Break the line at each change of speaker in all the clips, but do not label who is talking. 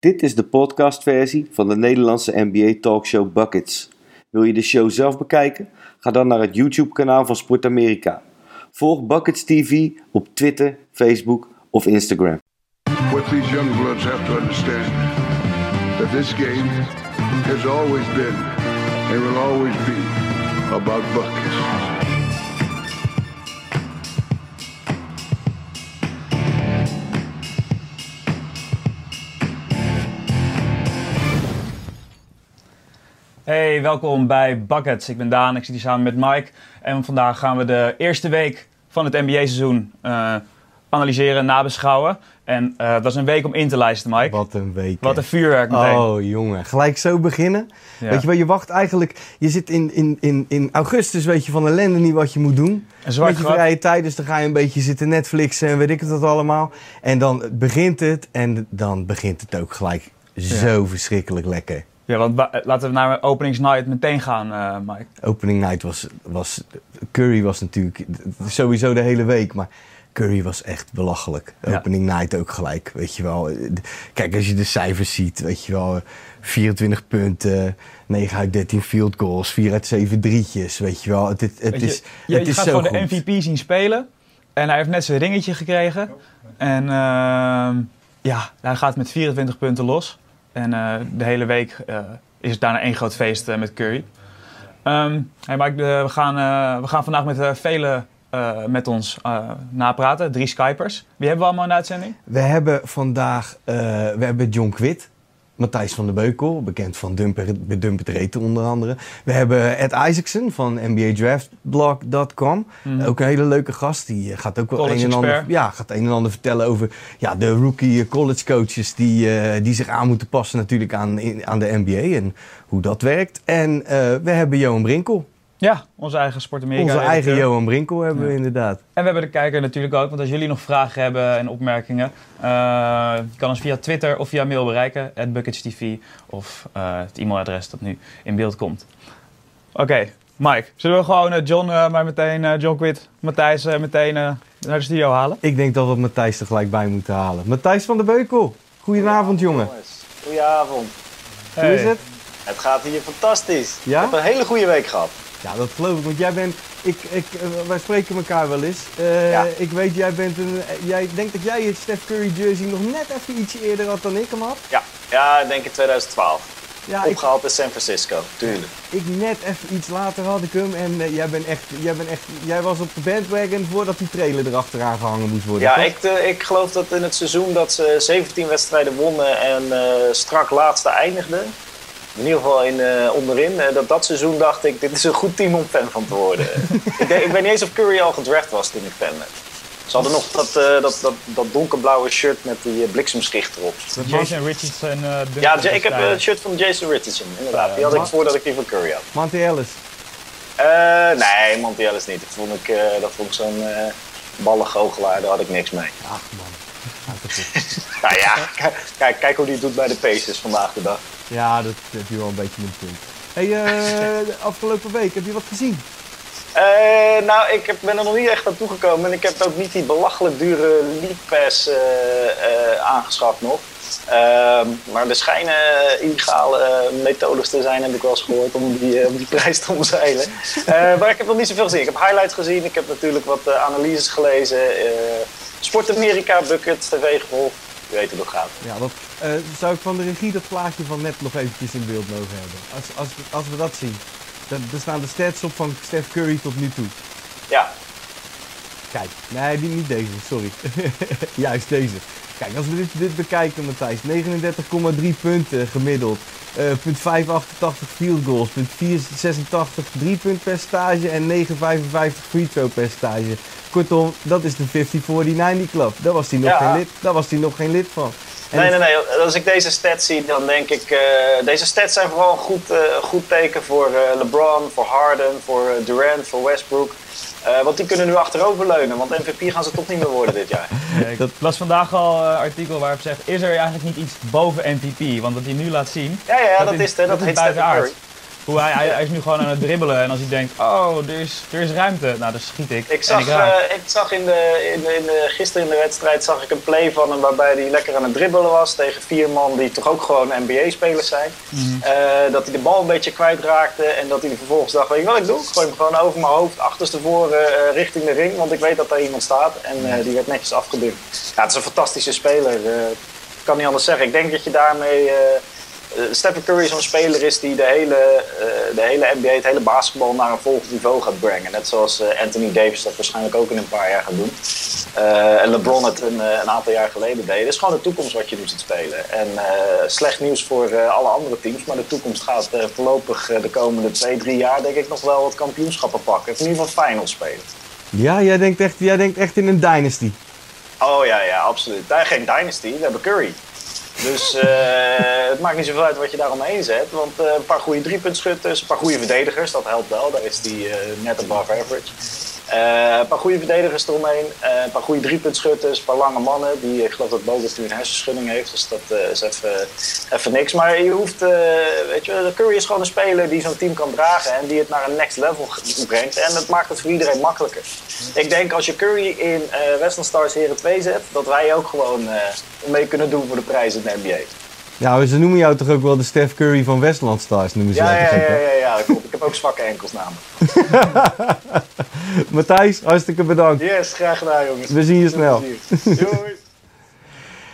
Dit is de podcastversie van de Nederlandse NBA talkshow Buckets. Wil je de show zelf bekijken? Ga dan naar het YouTube-kanaal van Sport Amerika. Volg Buckets TV op Twitter, Facebook of Instagram.
What these young bloods have to understand that this game has always been and will always be about buckets.
Hey, welkom bij Buckets. Ik ben Daan, ik zit hier samen met Mike. En vandaag gaan we de eerste week van het NBA-seizoen uh, analyseren, nabeschouwen. En uh, dat is een week om in te lijsten, Mike.
Wat een week.
Wat een vuurwerk meteen.
Oh, jongen. Gelijk zo beginnen. Ja. Weet je wel, je wacht eigenlijk... Je zit in, in, in, in augustus, weet je, van ellende niet wat je moet doen.
Een zwart
Met je vrije tijd, dus dan ga je een beetje zitten Netflixen en weet ik het wat allemaal. En dan begint het en dan begint het ook gelijk zo verschrikkelijk lekker.
Ja, want laten we naar openingsnight meteen gaan, uh, Mike.
Opening night was, was... Curry was natuurlijk sowieso de hele week, maar... Curry was echt belachelijk. Ja. Opening night ook gelijk, weet je wel. Kijk, als je de cijfers ziet, weet je wel. 24 punten, 9 uit 13 field goals, 4 uit 7 drietjes, weet je wel. Het, het, het
je,
is,
je,
het
je
is
gaat
zo
gewoon
goed.
de MVP zien spelen. En hij heeft net zijn ringetje gekregen. En uh, ja, hij gaat met 24 punten los. En uh, de hele week uh, is het daarna één groot feest uh, met Curry. Um, hey we, gaan, we gaan vandaag met vele met ons napraten. Drie Skypers. Wie hebben we allemaal in de uitzending?
We hebben vandaag we hebben John Quid. Matthijs van der Beukel, bekend van Dumper, Dumper Reten onder andere. We hebben Ed Isaacson van NBADraftblog.com. Mm. Ook een hele leuke gast. Die gaat ook wel een en, ander, ja, gaat een en ander vertellen over ja, de rookie college coaches die, die zich aan moeten passen natuurlijk aan, in, aan de NBA en hoe dat werkt. En we hebben Johan Brinkel.
Ja, onze eigen Sport.
Onze eigen Johan Brinkel hebben ja. we inderdaad.
En we hebben de kijker natuurlijk ook, want als jullie nog vragen hebben en opmerkingen, uh, je kan ons via Twitter of via mail bereiken, @bucketstv of uh, het e-mailadres dat nu in beeld komt. Oké, okay, Mike, zullen we gewoon uh, John, maar meteen John Quid, Matthijs meteen naar de studio halen?
Ik denk dat we Matthijs er gelijk bij moeten halen. Matthijs van der Beukel, goedenavond jongen.
Goedenavond.
Hey. Hoe is het?
Het gaat hier fantastisch.
Ja?
Ik heb een hele goede week gehad.
Ja, dat geloof ik. Want jij bent. Ik, ik, uh, wij spreken elkaar wel eens. Uh, ja. Ik weet, jij bent een. Jij denkt dat jij het Steph Curry jersey nog net even iets eerder had dan ik hem had?
Ja, ja ik denk in 2012.
Ja,
Opgehaald ik, in San Francisco, tuurlijk.
Ik net even iets later had ik hem en uh, jij, bent echt, jij, bent echt, jij was op de bandwagon voordat die trailer erachteraan gehangen moest worden.
Ja, ik, ik geloof dat in het seizoen dat ze 17 wedstrijden wonnen en strak laatste eindigden in ieder geval in, uh, onderin. Uh, dat, dat seizoen dacht ik, dit is een goed team om fan van te worden. ik, denk, ik weet niet eens of Curry al gedraft was toen ik fan werd. Ze hadden nog dat, uh, dat, dat, dat donkerblauwe shirt met die bliksemschicht erop.
Dat Jason Richardson.
ja, ik heb het shirt van Jason Richardson, inderdaad. Die had ik voordat ik die van Curry had.
Monty Ellis?
nee, Monty Ellis niet. Dat vond ik, dat vond ik zo'n ballengoochelaar, daar had ik niks mee.
Ach man.
nou ja, kijk, kijk hoe die het doet bij de Pacers vandaag de dag.
Ja, dat heb je wel een beetje een punt. Hey, uh, de afgelopen week, heb je wat gezien?
Uh, nou, ik heb, ben er nog niet echt aan toegekomen. En ik heb ook niet die belachelijk dure League Pass uh, uh, aangeschaft nog. Ehm, maar er schijnen illegale methodes te zijn, heb ik wel eens gehoord, om die, om die prijs te omzeilen. maar ik heb nog niet zoveel gezien. Ik heb highlights gezien, ik heb natuurlijk wat analyses gelezen. Sport Amerika, Bucket, TV gevolgd. Je weet hoe dat gaat.
Ja, dat, uh, zou ik van de regie dat plaatje van net nog eventjes in beeld mogen hebben? Als, als, als we dat zien. Dan, dan staan de stats op van Steph Curry tot nu toe.
Ja.
Kijk, nee, die, niet deze, sorry. Juist deze. Kijk, als we dit, dit bekijken, Matthijs. 39,3 punten gemiddeld. Uh, punt 588 field goals. Punt 486 3 punt percentage. En 955 free throw percentage. Kortom, dat is de 50-40-90 club. Daar was hij nog,
Ja.
geen lid, daar was hij nog geen lid van. En
Nee, nee, nee. Als ik deze stats zie, dan denk ik... eh, deze stats zijn vooral een goed, eh, goed teken voor eh, LeBron, voor Harden, voor Durant, voor Westbrook. Eh, want die kunnen nu achteroverleunen, want MVP gaan ze toch niet meer worden dit jaar.
Ja, ik las vandaag al een artikel waarop zegt: is er eigenlijk niet iets boven MVP? Want wat hij nu laat zien.
Ja, ja, dat,
is-
is het. Dat,
dat is
heet Stephen
buitenaards.
Curry.
Hoe hij, hij, hij is nu gewoon aan het dribbelen en als hij denkt, oh, er is, er is ruimte, nou dan schiet ik.
Ik zag,
ik
eh, ik zag in de, in de, in de, gisteren in de wedstrijd zag ik een play van hem waarbij hij lekker aan het dribbelen was tegen vier man die toch ook gewoon NBA-spelers zijn.
Mhm.
Eh, dat hij de bal een beetje kwijtraakte en dat hij vervolgens dacht, weet je wat ik doe? Ik gooi hem gewoon over mijn hoofd, achterstevoren eh richting de ring, want ik weet dat daar iemand staat. En die werd netjes afgeduwd. Ja, het is een fantastische speler. ik kan niet anders zeggen. Ik denk dat je daarmee... eh, Stephen Curry zo'n speler is die de hele, eh, de hele NBA, het hele basketbal naar een volgend niveau gaat brengen. Net zoals eh, Anthony Davis dat waarschijnlijk ook in een paar jaar gaat doen. En LeBron het een, een aantal jaar geleden deed. Het is gewoon de toekomst wat je nu ziet spelen. En slecht nieuws voor alle andere teams, maar de toekomst gaat voorlopig de komende twee, drie jaar denk ik nog wel wat kampioenschappen pakken. In ieder geval finals spelen.
Ja, jij denkt echt, jij denkt echt in een dynasty.
Oh ja, ja, absoluut. Daar geen Dynasty, we hebben Curry. Dus eh, het maakt niet zoveel uit wat je daaromheen zet. Want eh, een paar goede driepuntschutters, een paar goede verdedigers, dat helpt wel. Daar is die eh, net above average. Eh, een paar goede verdedigers eromheen, eh, een paar goede driepuntschutters, een paar lange mannen. Die, ik geloof dat Bogut nu een hersenschudding heeft, dus dat eh, is even, even niks. Maar je hoeft, weet je, Curry is gewoon een speler die zo'n team kan dragen en die het naar een next level brengt. En dat maakt het voor iedereen makkelijker. Ik denk als je Curry in Western Stars Heren 2 zet, dat wij ook gewoon mee kunnen doen voor de prijs in de NBA.
Ja, ze noemen jou toch ook wel de Steph Curry van Westland Stars, noemen ze
Ja,
jou
ja,
toch
ja, ja, ja, dat klopt. Ik heb ook zwakke enkels namelijk.
Matthijs, hartstikke bedankt.
Yes, graag gedaan jongens.
We zien je snel.
Doei.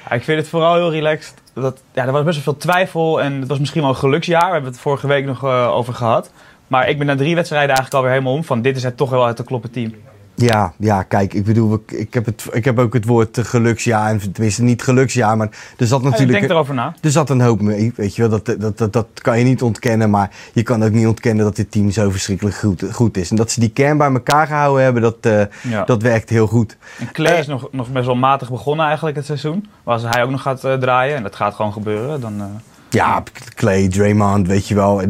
Ja, ik vind het vooral heel relaxed. Dat, ja, er was best wel veel twijfel en het was misschien wel een geluksjaar. We hebben het vorige week nog eh, over gehad. Maar ik ben na drie wedstrijden eigenlijk alweer helemaal om van dit is het toch wel het te kloppen team.
Ja, ja, kijk, ik bedoel, ik- ik heb, het, ik heb ook het woord eh, geluksjaar, en tenminste niet geluksjaar, maar er zat
Ja, ik
natuurlijk...
denk erover na.
Er zat een hoop mee, weet je wel. Dat, dat, dat, dat kan je niet ontkennen. Maar je kan ook niet ontkennen dat dit team zo verschrikkelijk goed, goed is. En dat ze die kern bij elkaar gehouden hebben, dat, eh,
Ja.
dat werkt heel goed.
En Clay
Eh.
is nog, nog best wel matig begonnen eigenlijk het seizoen. Maar als hij ook nog gaat eh, draaien, en dat gaat gewoon gebeuren, dan...
Ja, Clay, Draymond, weet je wel. Eh,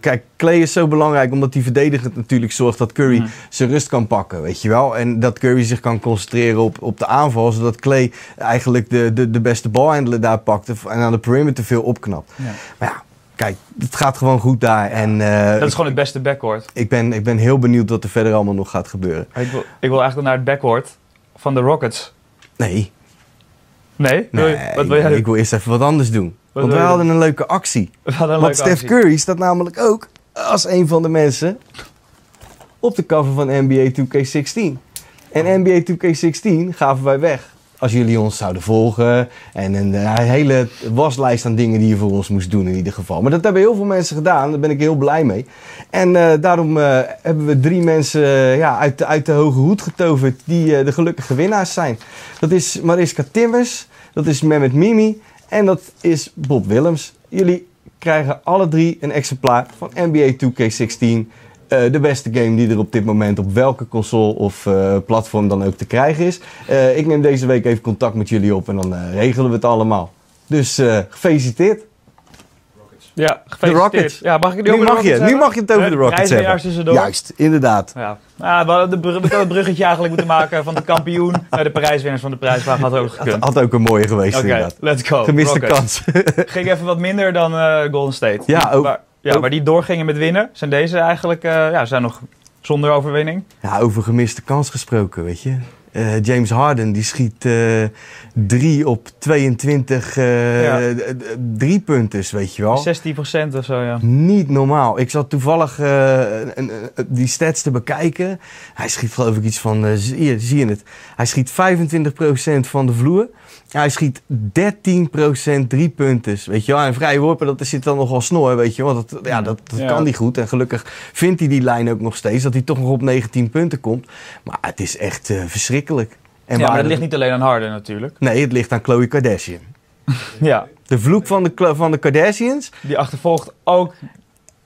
Kijk, Clay is zo belangrijk omdat hij verdedigend natuurlijk zorgt dat Curry
Mhm.
zijn rust kan pakken, weet je wel. En dat Curry zich kan concentreren op, op de aanval, zodat Clay eigenlijk de, de, de beste balhandelen daar pakt en aan de perimeter veel opknapt.
ja.
Maar ja, kijk, het gaat gewoon goed daar. En eh,
Dat is gewoon het beste backcourt.
ik, ben, ik ben heel benieuwd wat er verder allemaal nog gaat gebeuren.
Ik wil, ik wil eigenlijk naar het backcourt van de Rockets.
Nee,
Nee? Wil je-
nee
wat wil jij
ik wil eerst even wat anders doen. Want wij hadden een leuke actie.
Een
Want
leuke
Steph
actie.
Curry staat namelijk ook als een van de mensen op de cover van NBA 2K16. En NBA 2K16 gaven wij weg. Als jullie ons zouden volgen. En een eh, hele waslijst aan dingen die je voor ons moest doen in ieder geval. Maar dat hebben heel veel mensen gedaan. Daar ben ik heel blij mee. En eh, daarom eh, hebben we drie mensen ja, uit, de, uit de hoge hoed getoverd. Die de gelukkige winnaars zijn. Dat is Mariska Timmers. Dat is Mehmet Mimi. En dat is Bob Willems. Jullie krijgen alle drie een exemplaar van NBA 2K16. Eh, de beste game die er op dit moment op welke console of eh, platform dan ook te krijgen is. Eh, ik neem deze week even contact met jullie op en dan regelen we het allemaal. Dus gefeliciteerd.
Ja, gefeliciteerd.
Rockets.
Ja, mag ik het
Nu
de
mag je, nu mag je het over de Rockets hebben.
tussendoor.
Juist, inderdaad.
Ja, ja we, hadden de, het bruggetje eigenlijk moeten maken van de kampioen naar de prijswinnaars van de prijsvraag. Had ook
Had,
gekund.
had ook een mooie geweest
Oké,
inderdaad.
let's go.
Gemiste
Rockets.
kans.
Ging even wat minder dan eh, Golden State.
Ja, ook-
maar, ja,
ook-
maar die doorgingen met winnen. Zijn deze eigenlijk, eh, ja, zijn nog zonder overwinning.
Ja, over gemiste kans gesproken, weet je. Eh, James Harden die schiet eh 3 op 22 eh
Ja.
d- d- drie punters, weet je wel.
16% of zo, ja.
Niet normaal. Ik zat toevallig eh, een- die stats te bekijken. Hij schiet geloof ik iets van, eh, je, zie je het? Hij schiet 25% van de vloer. Hij schiet 13% drie punters, weet je wel. En vrije worpen, dat zit dan nogal snor, weet je wel. Dat, ja, dat, dat
Ja.
kan niet goed. En gelukkig vindt hij die lijn ook nog steeds, dat hij toch nog op 19 punten komt. Maar het is echt eh, verschrikkelijk. En
ja, maar dat
het-
ligt niet alleen aan Harden natuurlijk.
Nee, het ligt aan Khloe Kardashian.
Ja,
De vloek van de, van de Kardashians,
die achtervolgt ook.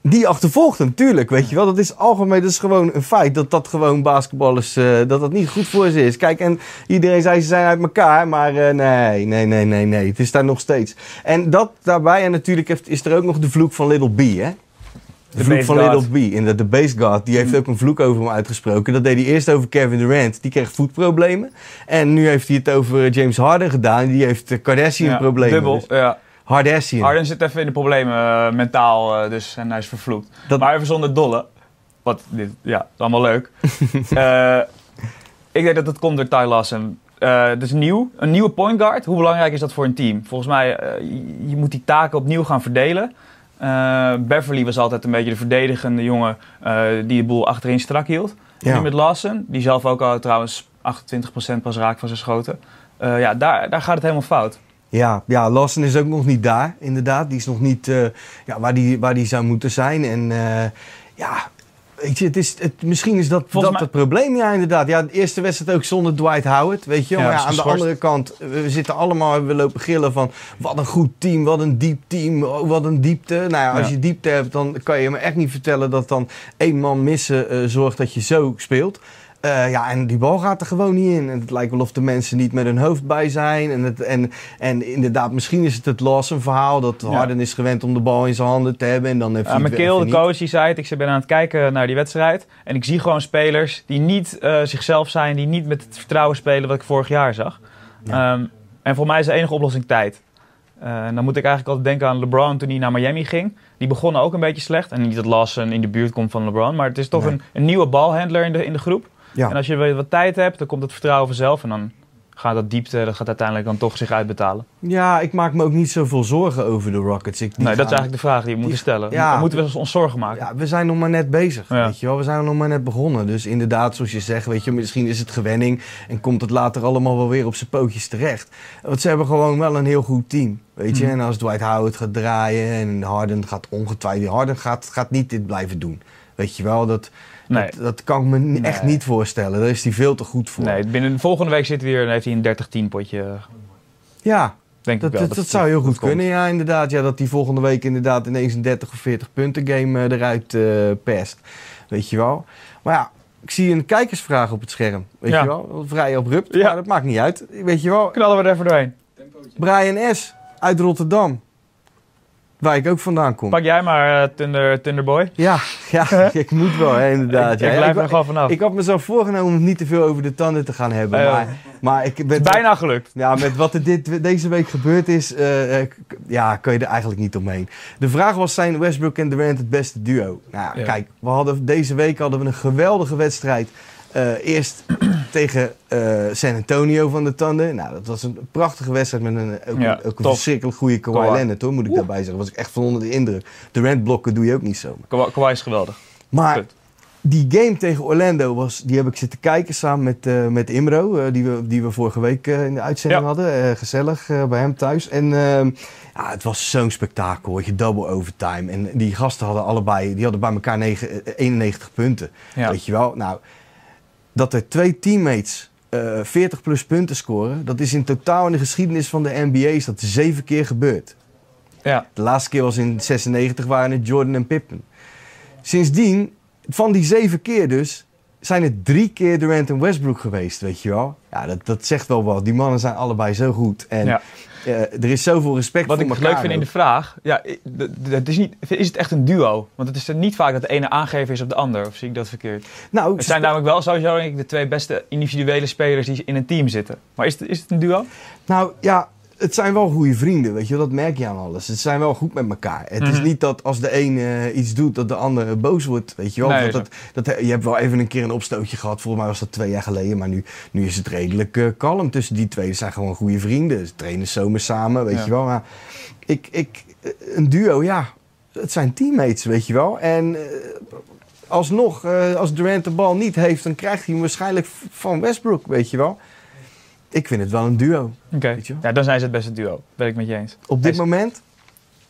Die achtervolgt hem, tuurlijk, weet je wel. Dat is algemeen, dat is gewoon een feit dat dat gewoon basketballers, eh, dat dat niet goed voor ze is. Kijk, en iedereen zei ze zijn uit elkaar, maar eh, nee, nee, nee, nee, nee, het is daar nog steeds. En dat daarbij, en natuurlijk heeft, is er ook nog de vloek van Little B, hè. De,
De
vloek van. Little B, inderdaad, de base guard, die heeft ook een vloek over hem uitgesproken. Dat deed hij eerst over Kevin Durant, die kreeg voetproblemen. En nu heeft hij het over James Harden gedaan, die heeft eh,
Ja,
Kardashian-problemen.
dubbel,
Dus
ja.
Hardessian.
Harden zit even in de problemen eh, mentaal, eh, dus, en hij is vervloekt.
Dat-
Maar even zonder dolle. Wat, dit, ja, is allemaal leuk. Eh, ik denk dat het komt door Ty Lawson. Het is nieuw, een nieuwe point guard. Hoe belangrijk is dat voor een team? Volgens mij, je, moet die taken opnieuw gaan verdelen. Beverly was altijd een beetje de verdedigende jongen die de boel achterin strak hield.
Ja.
Nu met Lawson, die zelf ook al trouwens 28% pas raakt van zijn schoten. Ja, daar, daar gaat het helemaal fout.
Ja, ja, Lawson is ook nog niet daar, inderdaad. Die is nog niet eh, ja, waar, die, waar die zou moeten zijn. En eh, ja, weet je, het is, het, misschien is dat,
Volgens
dat
mij-
het probleem, ja, inderdaad. Ja, de eerste wedstrijd ook zonder Dwight Howard, weet je.
Ja,
maar ja, aan de andere kant, we zitten allemaal, we lopen gillen van... wat een goed team, wat een diep team, oh, wat een diepte. Nou ja, als
Ja.
je diepte hebt, dan kan je me echt niet vertellen... dat dan één man missen eh, zorgt dat je zo speelt. Eh, ja, en die bal gaat er gewoon niet in. En het lijkt wel of de mensen niet met hun hoofd bij zijn. En, het, en, en inderdaad, misschien is het het Lawson verhaal. Dat
Ja.
Harden is gewend om de bal in zijn handen te hebben. En dan heeft
Ja,
hij
McKill, de coach, die zei het. Ik ben aan het kijken naar die wedstrijd. En ik zie gewoon spelers die niet eh, zichzelf zijn. Die niet met het vertrouwen spelen wat ik vorig jaar zag. Ehm, en voor mij is de enige oplossing tijd. Eh, en dan moet ik eigenlijk altijd denken aan LeBron toen hij naar Miami ging. Die begonnen ook een beetje slecht. En niet dat Lawson in de buurt komt van LeBron. Maar het is toch
Nee.
een, een nieuwe balhandler in de, in de groep.
Ja.
En als je wat wat tijd hebt, dan komt het vertrouwen vanzelf. En dan gaat dat diepte, dat gaat uiteindelijk dan toch zich uitbetalen.
ja, ik maak me ook niet zoveel zorgen over de Rockets. Ik,
Nee, dat is eigenlijk de vraag die we moeten stellen.
ja.
moeten we ons zorgen maken?
Ja, we zijn nog maar net bezig,
Ja.
weet je wel. We zijn nog maar net begonnen. Dus inderdaad, zoals je zegt, weet je, misschien is het gewenning en komt het later allemaal wel weer op zijn pootjes terecht. Want ze hebben gewoon wel een heel goed team, weet je.
Mhm.
En als Dwight Howard gaat draaien en Harden gaat ongetwijfeld, Harden gaat, gaat niet dit blijven doen. Weet je wel, dat,
Nee.
dat, dat kan ik me echt niet voorstellen. Daar is hij veel te goed voor.
Nee, binnen volgende week zit hij weer en heeft hij een 30-10 potje.
Ja,
Denk
dat,
ik wel.
dat, dat zou heel goed kunnen, ja, inderdaad. Ja, dat hij volgende week inderdaad ineens een 30 of 40 punten game eh, eruit eh pest. Weet je wel. Maar ja, ik zie een kijkersvraag op het scherm. Weet
Ja.
je wel, vrij abrupt.
Ja.
Maar dat maakt niet uit. Weet je wel,
Knallen we er even doorheen.
Brian S. uit Rotterdam. Waar ik ook vandaan kom.
Pak jij maar eh, Thunder, Thunderboy.
Ja, ja ik moet wel, hè, inderdaad.
ik,
ja.
ik blijf er gewoon vanaf.
ik had mezelf voorgenomen om niet te veel over de tanden te gaan hebben.
Eh,
maar, maar ik ben
Bijna gelukt.
Ja, met wat er dit, deze week gebeurd is, k- ja, kan je er eigenlijk niet omheen. De vraag was, zijn Westbrook en Durant het beste duo? Nou,
Ja.
kijk, we hadden, deze week hadden we een geweldige wedstrijd. Eerst tegen eh, San Antonio van de Thunder. Nou, dat was een prachtige wedstrijd met een, ook,
Ja,
een- ook een verschrikkelijk goede Kawhi. Leonard, hoor, moet ik daarbij zeggen. was ik echt van onder de indruk. Durant blokken doe je ook niet zomaar.
Kawhi Kawhi is geweldig.
Maar die game tegen Orlando, was, die heb ik zitten kijken samen met, eh, met Imro. eh, die, we, die we vorige week in de uitzending
Ja.
hadden. gezellig bij hem thuis. En ehm, ja, het was zo'n spektakel. Je double overtime. En die gasten hadden allebei, die hadden bij elkaar negen- eh, 91 punten.
Ja.
Weet je wel? Nou, dat er twee teammates eh 40 plus punten scoren. Dat is in totaal in de geschiedenis van de NBA is dat zeven keer gebeurd.
Ja.
De laatste keer was in 96 waren het Jordan en Pippen. Sindsdien, van die zeven keer dus, zijn het drie keer Durant en Westbrook geweest, weet je wel. Ja, dat, dat zegt wel wat. Die mannen zijn allebei zo goed. En
Ja.
eh, er is zoveel respect
Wat
voor
ik
elkaar.
leuk vind in de vraag, ja, i- d- d- het is, niet, is het echt een duo? Want het is er niet vaak dat de ene aangever is op de ander, of zie ik dat verkeerd?
Nou,
Het zijn namelijk wel sowieso denk ik, de twee beste individuele spelers die in een team zitten. Maar is het, is het een duo?
Nou ja, het zijn wel goede vrienden, weet je wel. Dat merk je aan alles. Het zijn wel goed met elkaar. Het is
Mhm.
niet dat als de een eh, iets doet, dat de ander boos wordt, weet je wel.
Nee,
dat, dat, dat, je hebt wel even een keer een opstootje gehad. Volgens mij was dat twee jaar geleden. Maar nu, nu is het redelijk eh, kalm tussen die twee. Ze zijn gewoon goede vrienden. Ze trainen zomer samen, weet
Ja.
je wel. Maar ik, ik, eh, een duo, ja. Het zijn teammates, weet je wel. En alsnog, als Durant de bal niet heeft, dan krijgt hij hem waarschijnlijk van Westbrook, weet je wel. Ik vind het wel een duo.
Oké. Ja, dan zijn ze het beste duo. Ben ik met je eens.
Op dit
Is-
moment?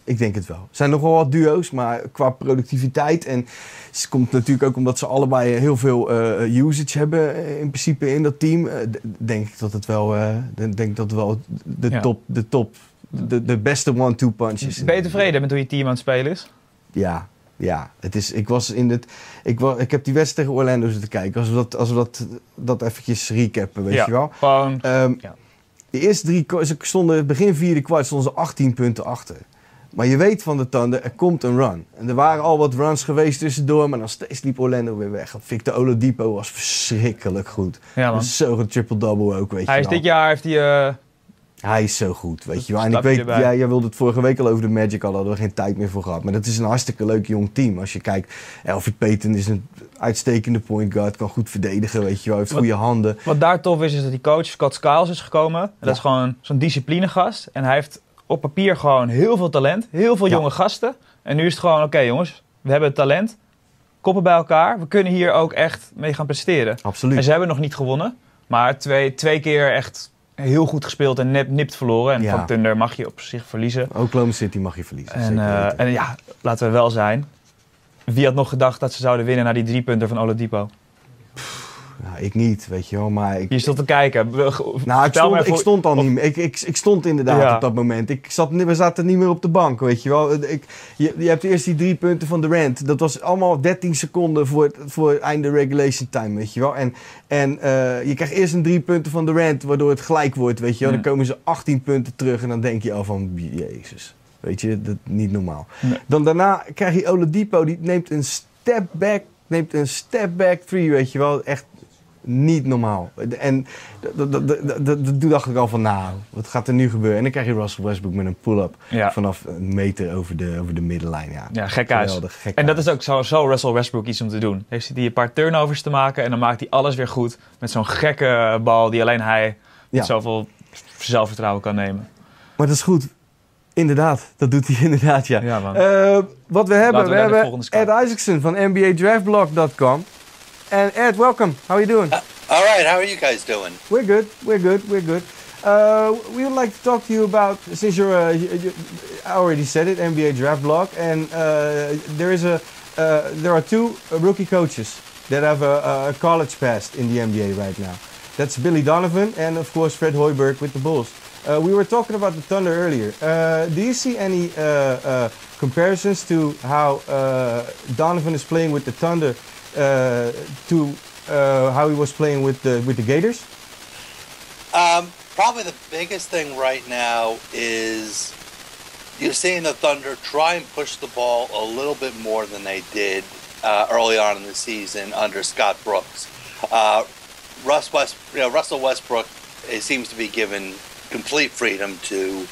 Ik denk het wel. Er zijn nog wel wat duo's, maar qua productiviteit. En het komt natuurlijk ook omdat ze allebei heel veel eh, usage hebben eh, in principe in dat team. eh, denk ik dat het wel, denk dat het wel de
Ja.
top, de top, de, de beste one-two punches.
Ben je tevreden met hoe je team aan het spelen is?
Ja, ja. Het is, ik was in het, ik, wa, ik heb die wedstrijd tegen Orlando zitten kijken. Als we dat, als we dat, dat eventjes recappen, weet
ja.
je wel.
Gewoon,
Ehm,
Ja.
De eerste drie ze stonden begin vierde kwart stonden ze 18 punten achter. Maar je weet van de tanden, er komt een run. En er waren al wat runs geweest tussendoor, maar dan steeds liep Orlando weer weg. Victor Oladipo was verschrikkelijk goed.
ja man.
Zo'n triple-double ook, weet
Hij
je
is
wel.
dit jaar heeft hij, eh,
Hij is zo goed, weet je wel. En ik weet, ja, jij wilde het vorige week al over de Magic, al hadden we geen tijd meer voor gehad. Maar dat is een hartstikke leuk jong team. Als je kijkt, Elfie Payton is een uitstekende point guard, kan goed verdedigen, weet je wel. Heeft
Wat-
goede handen.
Wat daar tof is, is dat die coach Scott Skiles is gekomen. En Dat is gewoon zo'n disciplinegast. En hij heeft op papier gewoon heel veel talent. Heel veel
Ja.
jonge gasten. En nu is het gewoon, oké jongens, we hebben het talent. Koppen bij elkaar. We kunnen hier ook echt mee gaan presteren. En
Absoluut.
ze hebben nog niet gewonnen. Maar twee, twee keer echt heel goed gespeeld en nep, nipt verloren. En
Ja.
van Thunder mag je op zich verliezen.
Oklahoma City mag je verliezen.
En,
zeker
eh, en ja, laten we wel zijn. Wie had nog gedacht dat ze zouden winnen na die drie punten van Oladipo?
Nou, ik niet, weet je wel. Maar ik,
Je stond te kijken.
Nou, ik stond, ik stond al niet meer. Ik, ik, ik stond inderdaad
Ja.
op dat moment. Ik zat, we zaten niet meer op de bank, weet je wel. Ik, je, je hebt eerst die drie punten van Durant. Dat was allemaal 13 seconden voor, het- voor einde regulation time, weet je wel. En, en eh, je krijgt eerst een drie punten van Durant, waardoor het gelijk wordt, weet je wel. Dan komen ze 18 punten terug en dan denk je al van, jezus. Weet je, dat niet normaal.
Nee.
Dan daarna krijg je Oladipo, die neemt een step back, neemt een step back three, weet je wel. Echt niet normaal. En dat- dat- dat- dat- dat- toen dacht ik al van, nou, wat gaat er nu gebeuren? En dan krijg je Russell Westbrook met een pull-up
Ja.
vanaf een meter over de, over de middenlijn. Ja,
Ja, gek huis.
Gek
En dat is ook zo, zo Russell Westbrook iets om te doen. Heeft hij een paar turnovers te maken en dan maakt hij alles weer goed. Met zo'n gekke bal die alleen hij
Ja.
met zoveel zelfvertrouwen kan nemen.
Maar dat is goed. Inderdaad, dat doet hij inderdaad, ja.
Ja.
Eh, wat we hebben,
Laten we
hebben. Ed Isaacson van NBADraftblog.com. En Ed, welcome. How are you doing?
All right, how are you guys doing?
We're good. We're good. We're good. Uh, we would like to talk to you about since you're. Uh, you, you, I already said it. NBA draft blog, and uh, there is a. Uh, there are two rookie coaches that have a, a college past in the NBA right now. That's Billy Donovan and of course Fred Hoiberg with the Bulls. Uh, we were talking about the Thunder earlier. Uh, do you see any uh, uh, comparisons to how uh, Donovan is playing with the Thunder uh, to uh, how he was playing with the with the Gators?
Um, probably the biggest thing right now is you're seeing the Thunder try and push the ball a little bit more than they did uh, early on in the season under Scott Brooks. Uh, Russ West, you know, Russell Westbrook eh, seems to be given complete freedom to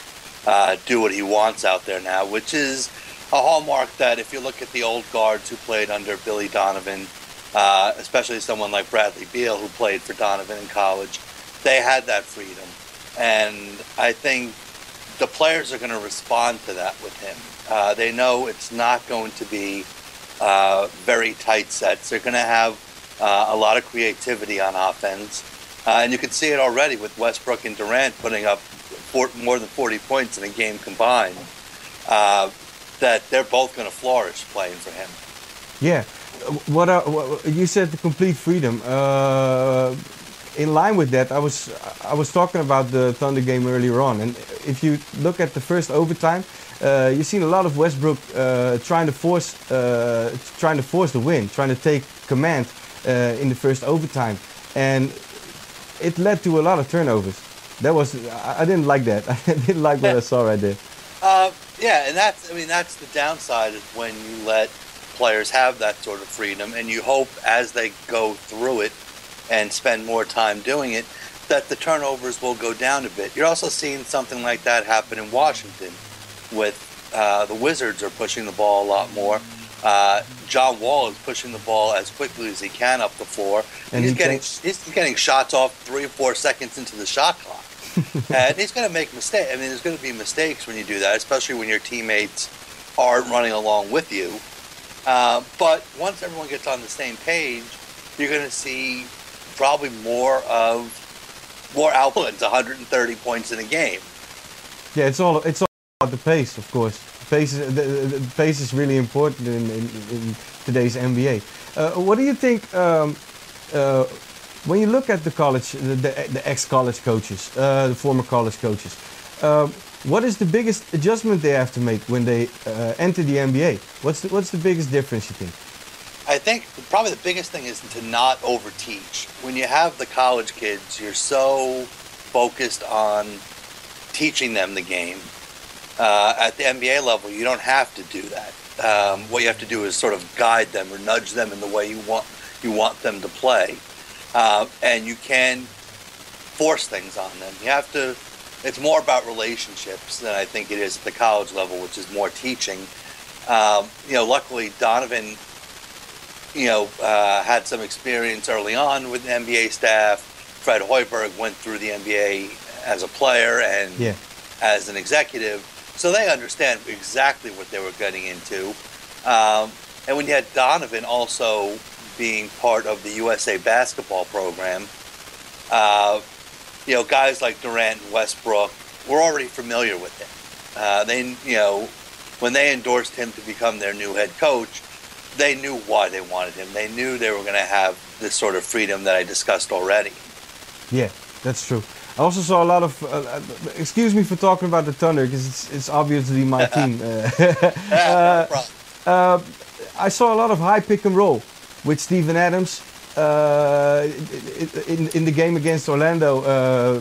uh, do what he wants out there now, which is a hallmark that if you look at the old guards who played under Billy Donovan, uh, especially someone like Bradley Beal who played for Donovan in college, they had that freedom. And I think the players are going to respond to that with him. Uh, they know it's not going to be uh, very tight sets. They're going to have uh, a lot of creativity on offense. Uh, and you can see it already with Westbrook and Durant putting up four, more than 40 points in a game combined. Uh, that they're both going to flourish playing for him.
Yeah. What, are, what you said the complete freedom. Uh, in line with that, I was I was talking about the Thunder game earlier on, and if you look at the first overtime, uh, you've seen a lot of Westbrook uh, trying to force uh, trying to force the win, trying to take command uh, in the first overtime, and it led to a lot of turnovers. That was I didn't like that. I didn't like what I saw right there.
Uh, yeah, and that's I mean that's the downside when you let players have that sort of freedom, and you hope as they go through it and spend more time doing it that the turnovers will go down a bit. You're also seeing something like that happen in Washington, with uh, the Wizards are pushing the ball a lot more. Uh, John Wall is pushing the ball as quickly as he can up the floor, and, he's
he
getting
takes-
he's getting shots off three or four seconds into the shot clock and he's going to make mistakes. I mean, there's going to be mistakes when you do that, especially when your teammates aren't running along with you. Uh, but once everyone gets on the same page, you're going to see probably more of more outputs, 130 points in a game.
Yeah, it's all it's all about the pace, of course. Pace is, the, the pace is really important in, in, in today's NBA. Uh, what do you think um, uh, when you look at the college, the, the, the ex-college coaches, uh, the former college coaches? Um, what is the biggest adjustment they have to make when they uh, enter the NBA? What's the, what's the biggest difference you think?
I think probably the biggest thing is to not overteach. When you have the college kids, you're so focused on teaching them the game. Uh, at the NBA level, you don't have to do that. Um, what you have to do is sort of guide them or nudge them in the way you want you want them to play, uh, and you can force things on them. You have to. It's more about relationships than I think it is at the college level, which is more teaching. Um, you know, luckily Donovan, you know, uh, had some experience early on with the NBA staff. Fred Hoiberg went through the NBA as a player and
Yeah.
as an executive, so they understand exactly what they were getting into. Um, and when you had Donovan also being part of the USA basketball program, uh, you know, guys like Durant and Westbrook were already familiar with him. Uh, they, you know, when they endorsed him to become their new head coach, they knew why they wanted him. They knew they were going to have this sort of freedom that I discussed already.
Yeah, that's true. I also saw a lot of. Uh, uh, excuse me for talking about the Thunder because it's, it's obviously my team. Uh, uh, I saw a lot of high pick and roll with Steven Adams in, in the game against Orlando, uh,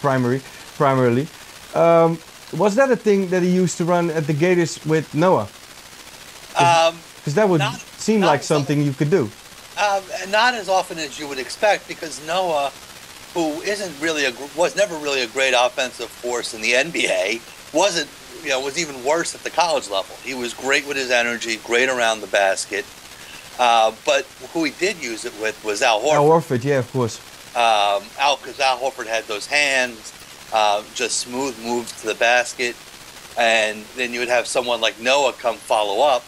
primary, primarily. Um, was that a thing that he used to run at the Gators with Noah?
Um,
Because that would
Not-
seem
not
like something you could do.
Um, not as often as you would expect, because Noah, who isn't really a was never really a great offensive force in the NBA, wasn't you know was even worse at the college level. He was great with his energy, great around the basket. Uh, but who he did use it with was Al Horford.
Al Horford, yeah, of course.
um, Al, because Al Horford had those hands, uh, just smooth moves to the basket, and then you would have someone like Noah come follow up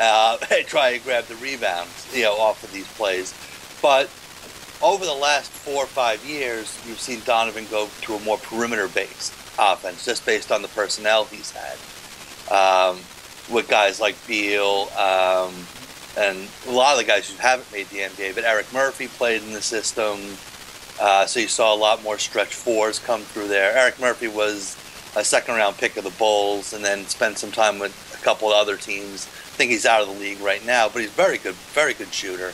uh, and try and grab the rebounds, you know, off of these plays. But over the last four or five years, you've seen Donovan go to a more perimeter-based offense, just based on the personnel he's had, um, with guys like Beal. Um, and a lot of the guys who haven't made the NBA, but Eric Murphy played in the system, uh, so you saw a lot more stretch fours come through there. Eric Murphy was a second round pick of the Bulls, and then spent some time with a couple of other teams. I think he's out of the league right now, but he's very good, very good shooter.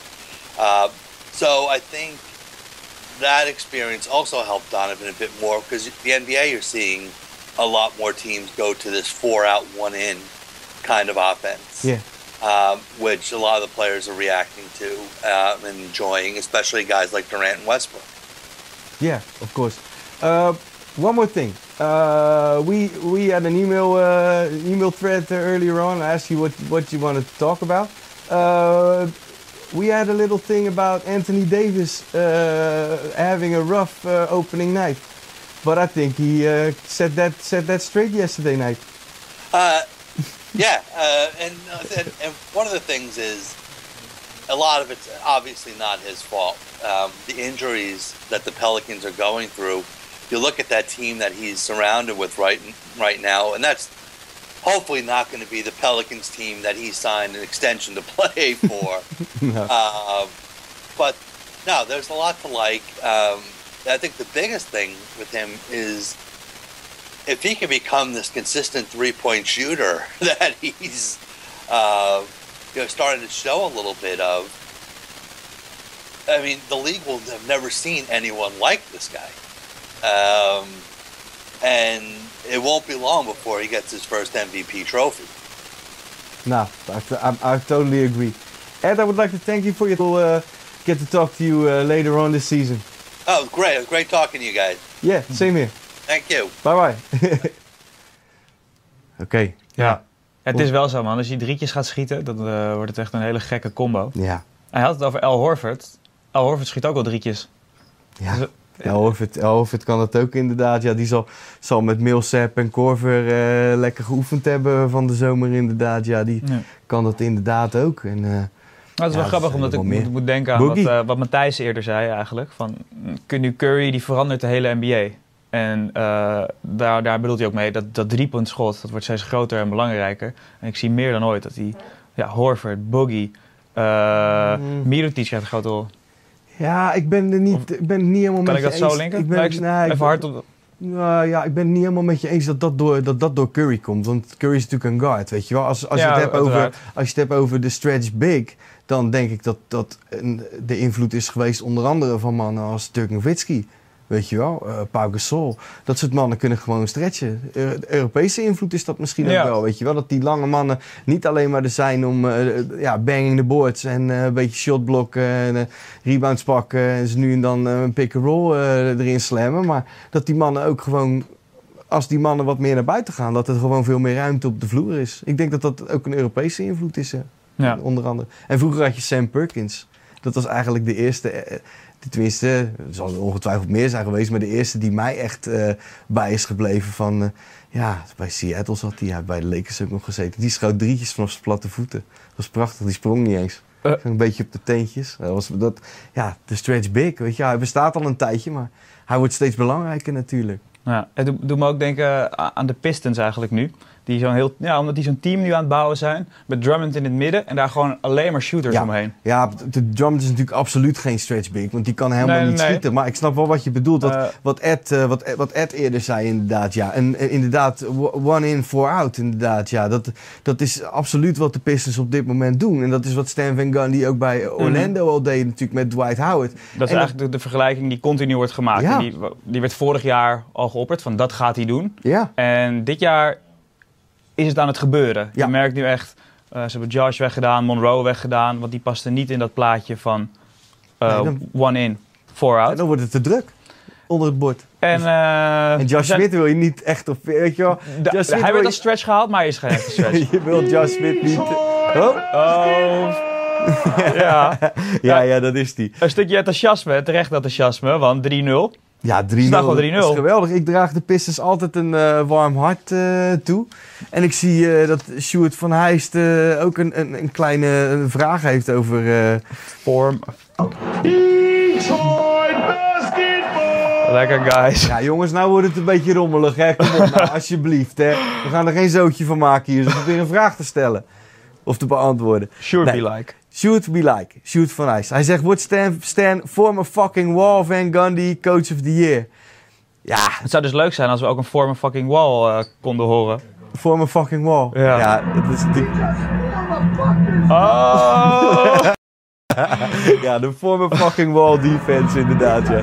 Uh, so I think that experience also helped Donovan a bit more because the NBA you're seeing a lot more teams go to this four out, one in kind of offense
Yeah.
Um, which a lot of the players are reacting to uh, and enjoying, especially guys like Durant and Westbrook.
Yeah, of course. Uh, one more thing. Uh, we we had an email uh, email thread earlier on. I asked you what what you wanted to talk about. Uh, we had a little thing about Anthony Davis uh, having a rough uh, opening night, but I think he uh, set that set that straight yesterday night.
Yeah, uh, and, uh, and and one of the things is a lot of it's obviously not his fault. Um, the injuries that the Pelicans are going through. You look at that team that he's surrounded with right right now, and that's hopefully not going to be the Pelicans team that he signed an extension to play for.
No.
Uh, but no, there's a lot to like. Um, I think the biggest thing with him is if he can become this consistent three point shooter that he's uh, you know starting to show a little bit of. I mean, the league will have never seen anyone like this guy, um, and it won't be long before he gets his first MVP trophy.
No, I, I, I totally agree. Ed, I would like to thank you for your. Uh, get to talk to you uh, later on this season.
Oh, great! It was great talking to you guys.
Yeah, same here.
Thank you.
Bye bye. Oké.
Ja. Het is wel zo, man. Als je drietjes gaat schieten, dan eh, wordt het echt een hele gekke combo.
Ja.
Hij had het over Al Horford. Al Horford schiet ook wel drietjes.
Ja.
Dus,
El Horford, El Horford kan dat ook inderdaad. Ja, die zal, zal met Millsap en Korver eh, lekker geoefend hebben van de zomer inderdaad. Ja, die
ja.
kan dat inderdaad ook. En, eh,
Nou, het is
Ja,
wel grappig,
dat
omdat ik moet, moet denken aan wat, eh, wat Matthijs eerder zei eigenlijk. Van, nu Curry, die verandert de hele NBA. En eh, daar, daar bedoelt hij ook mee dat dat driepuntschot, dat wordt steeds groter en belangrijker. En ik zie meer dan ooit dat hij, ja, Horford, Boogie, eh
Mm.
Mirotic een grote rol.
ja, ik ben er niet, ik ben het niet helemaal
Kan
met
ik
je
dat
eens.
zo linken?
Ik ben,
Nou, ik-
nee, ik
even
ben-
hard op...
Nou ja, ik ben het niet helemaal met je eens dat dat door, dat dat door Curry komt. Want Curry is natuurlijk een guard, weet je wel. Als, als,
Ja,
je, het hebt over, als je het hebt over de stretch big... dan denk ik dat dat een- de invloed is geweest onder andere van mannen als Dirk Nowitzki. Weet je wel, Eh Pau Gasol. Dat soort mannen kunnen gewoon stretchen. Eu- Europese invloed is dat misschien
Ja.
ook wel. Weet je wel, dat die lange mannen niet alleen maar er zijn om eh, ja, banging the boards en eh, een beetje shotblokken en eh, rebounds pakken en ze nu en dan eh, een pick-and-roll eh, erin slammen. Maar dat die mannen ook gewoon, als die mannen wat meer naar buiten gaan, dat er gewoon veel meer ruimte op de vloer is. Ik denk dat dat ook een Europese invloed is, eh,
Ja.
onder andere. En vroeger had je Sam Perkins. Dat was eigenlijk de eerste, eh, tenminste, er zal ongetwijfeld meer zijn geweest, maar de eerste die mij echt eh, bij is gebleven van, eh, ja, bij Seattle zat hij, bij de Lakers ook nog gezeten. Die schoot drietjes vanaf zijn platte voeten. Dat was prachtig, die sprong niet eens.
Eh.
Een beetje op de teentjes. Dat was, dat, ja, de stretch big, weet je. Hij bestaat al een tijdje, maar hij wordt steeds belangrijker natuurlijk.
Ja, het doet, doet me ook denken aan de Pistons eigenlijk nu. Die zo'n heel, ja, omdat die zo'n team nu aan het bouwen zijn. Met Drummond in het midden en daar gewoon alleen maar shooters
Ja.
omheen.
Ja, de Drummond is natuurlijk absoluut geen stretch big, want die kan helemaal
Nee,
niet
nee.
schieten. Maar ik snap wel wat je bedoelt. Dat,
Eh.
wat, Ed, eh, wat, Ed- wat Ed eerder zei inderdaad, ja. En, en inderdaad, one in, four out inderdaad, ja. Dat, dat is absoluut wat de Pistons op dit moment doen. En dat is wat Stan Van Gundy ook bij Orlando al deed natuurlijk met Dwight Howard.
Dat is
En
eigenlijk de, de vergelijking die continu wordt gemaakt.
Ja.
Die, die werd vorig jaar al geopperd, van dat gaat hij doen.
Ja,
En dit jaar is het aan het gebeuren.
Ja.
Je merkt nu echt, eh, ze hebben Josh weggedaan, Monroe weggedaan. Want die paste niet in dat plaatje van eh,
Nee, dan-
one in, four
en
out.
dan wordt het te druk onder het bord.
En, eh,
En Josh Smith wil je niet echt op, weet je wel.
Da- hij werd
je-
als stretch gehaald, maar hij is geen echte stretch.
je wilt Josh Smith niet... Oh,
Oh. ja,
ja, ja, dat is die.
een stukje enthousiasme, terecht enthousiasme, want 3-0.
Ja, 3-0.
Staat gewoon 3-0.
Dat is geweldig. Ik draag de Pistons altijd een eh, warm hart eh, toe. En ik zie eh, dat Sjoerd van Heijst ook een, een, een kleine vraag heeft over...
Vorm. Lekker, guys.
ja, jongens, nou wordt het een beetje rommelig, hè. Kom op, nou, alsjeblieft, hè. We gaan er geen zootje van maken hier. Dus ik weer een vraag te stellen. Of te beantwoorden.
Sure
Nee.
be like.
Shoot be like. Shoot van Heijst. Hij zegt, wordt Stan, Stan former fucking wall Van Gundy coach of the year? Ja,
Het zou dus leuk zijn als we ook een former fucking wall eh, konden horen.
former fucking wall.
Ja.
ja dat is natuurlijk...
Oh!
Ja, de former fucking wall defense inderdaad, ja.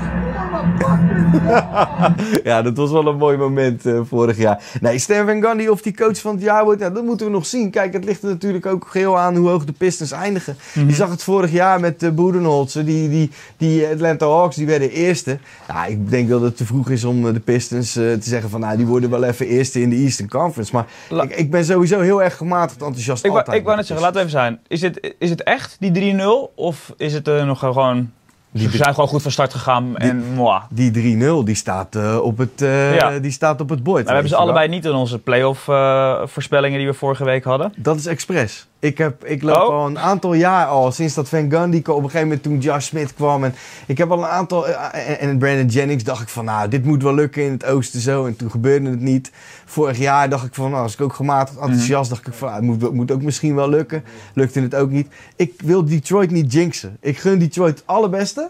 ja, dat was wel een mooi moment eh, vorig jaar. Nee, Stan Van Gundy of die coach van het jaar wordt, ja, dat moeten we nog zien. Kijk, het ligt er natuurlijk ook geheel aan hoe hoog de Pistons eindigen. Je zag het vorig jaar met uh, Boedenholzer, die, die, die Atlanta Hawks, die werden eerste. Ja, ik denk wel dat het te vroeg is om eh, de Pistons eh, te zeggen van, nou, die worden wel even eerste in de Eastern Conference. Maar
La-
ik, ik ben sowieso heel erg gematigd enthousiast
Ik wou, ik wou net zeggen, laten we even zijn. Is het, is het echt, die 3-0? Of is het eh, nog gewoon...
Die
Ze zijn gewoon goed van start gegaan en moi.
Die 3-0 die staat, eh, op het,
Ja.
die staat op het bord.
Maar we hebben ze
wel.
allebei niet in onze playoff eh voorspellingen die we vorige week hadden.
Dat is expres. Ik, heb, ik loop
Oh.
al een aantal jaar al, sinds dat Van Gundy kwam, op een gegeven moment toen Josh Smith kwam. En ik heb al een aantal, eh, en, en Brandon Jennings dacht ik van, nou, dit moet wel lukken in het oosten zo. En toen gebeurde het niet. Vorig jaar dacht ik van, nou, was ik ook gematigd enthousiast, dacht ik van, nou, het moet, moet ook misschien wel lukken. Lukte het ook niet. Ik wil Detroit niet jinxen. Ik gun Detroit het allerbeste.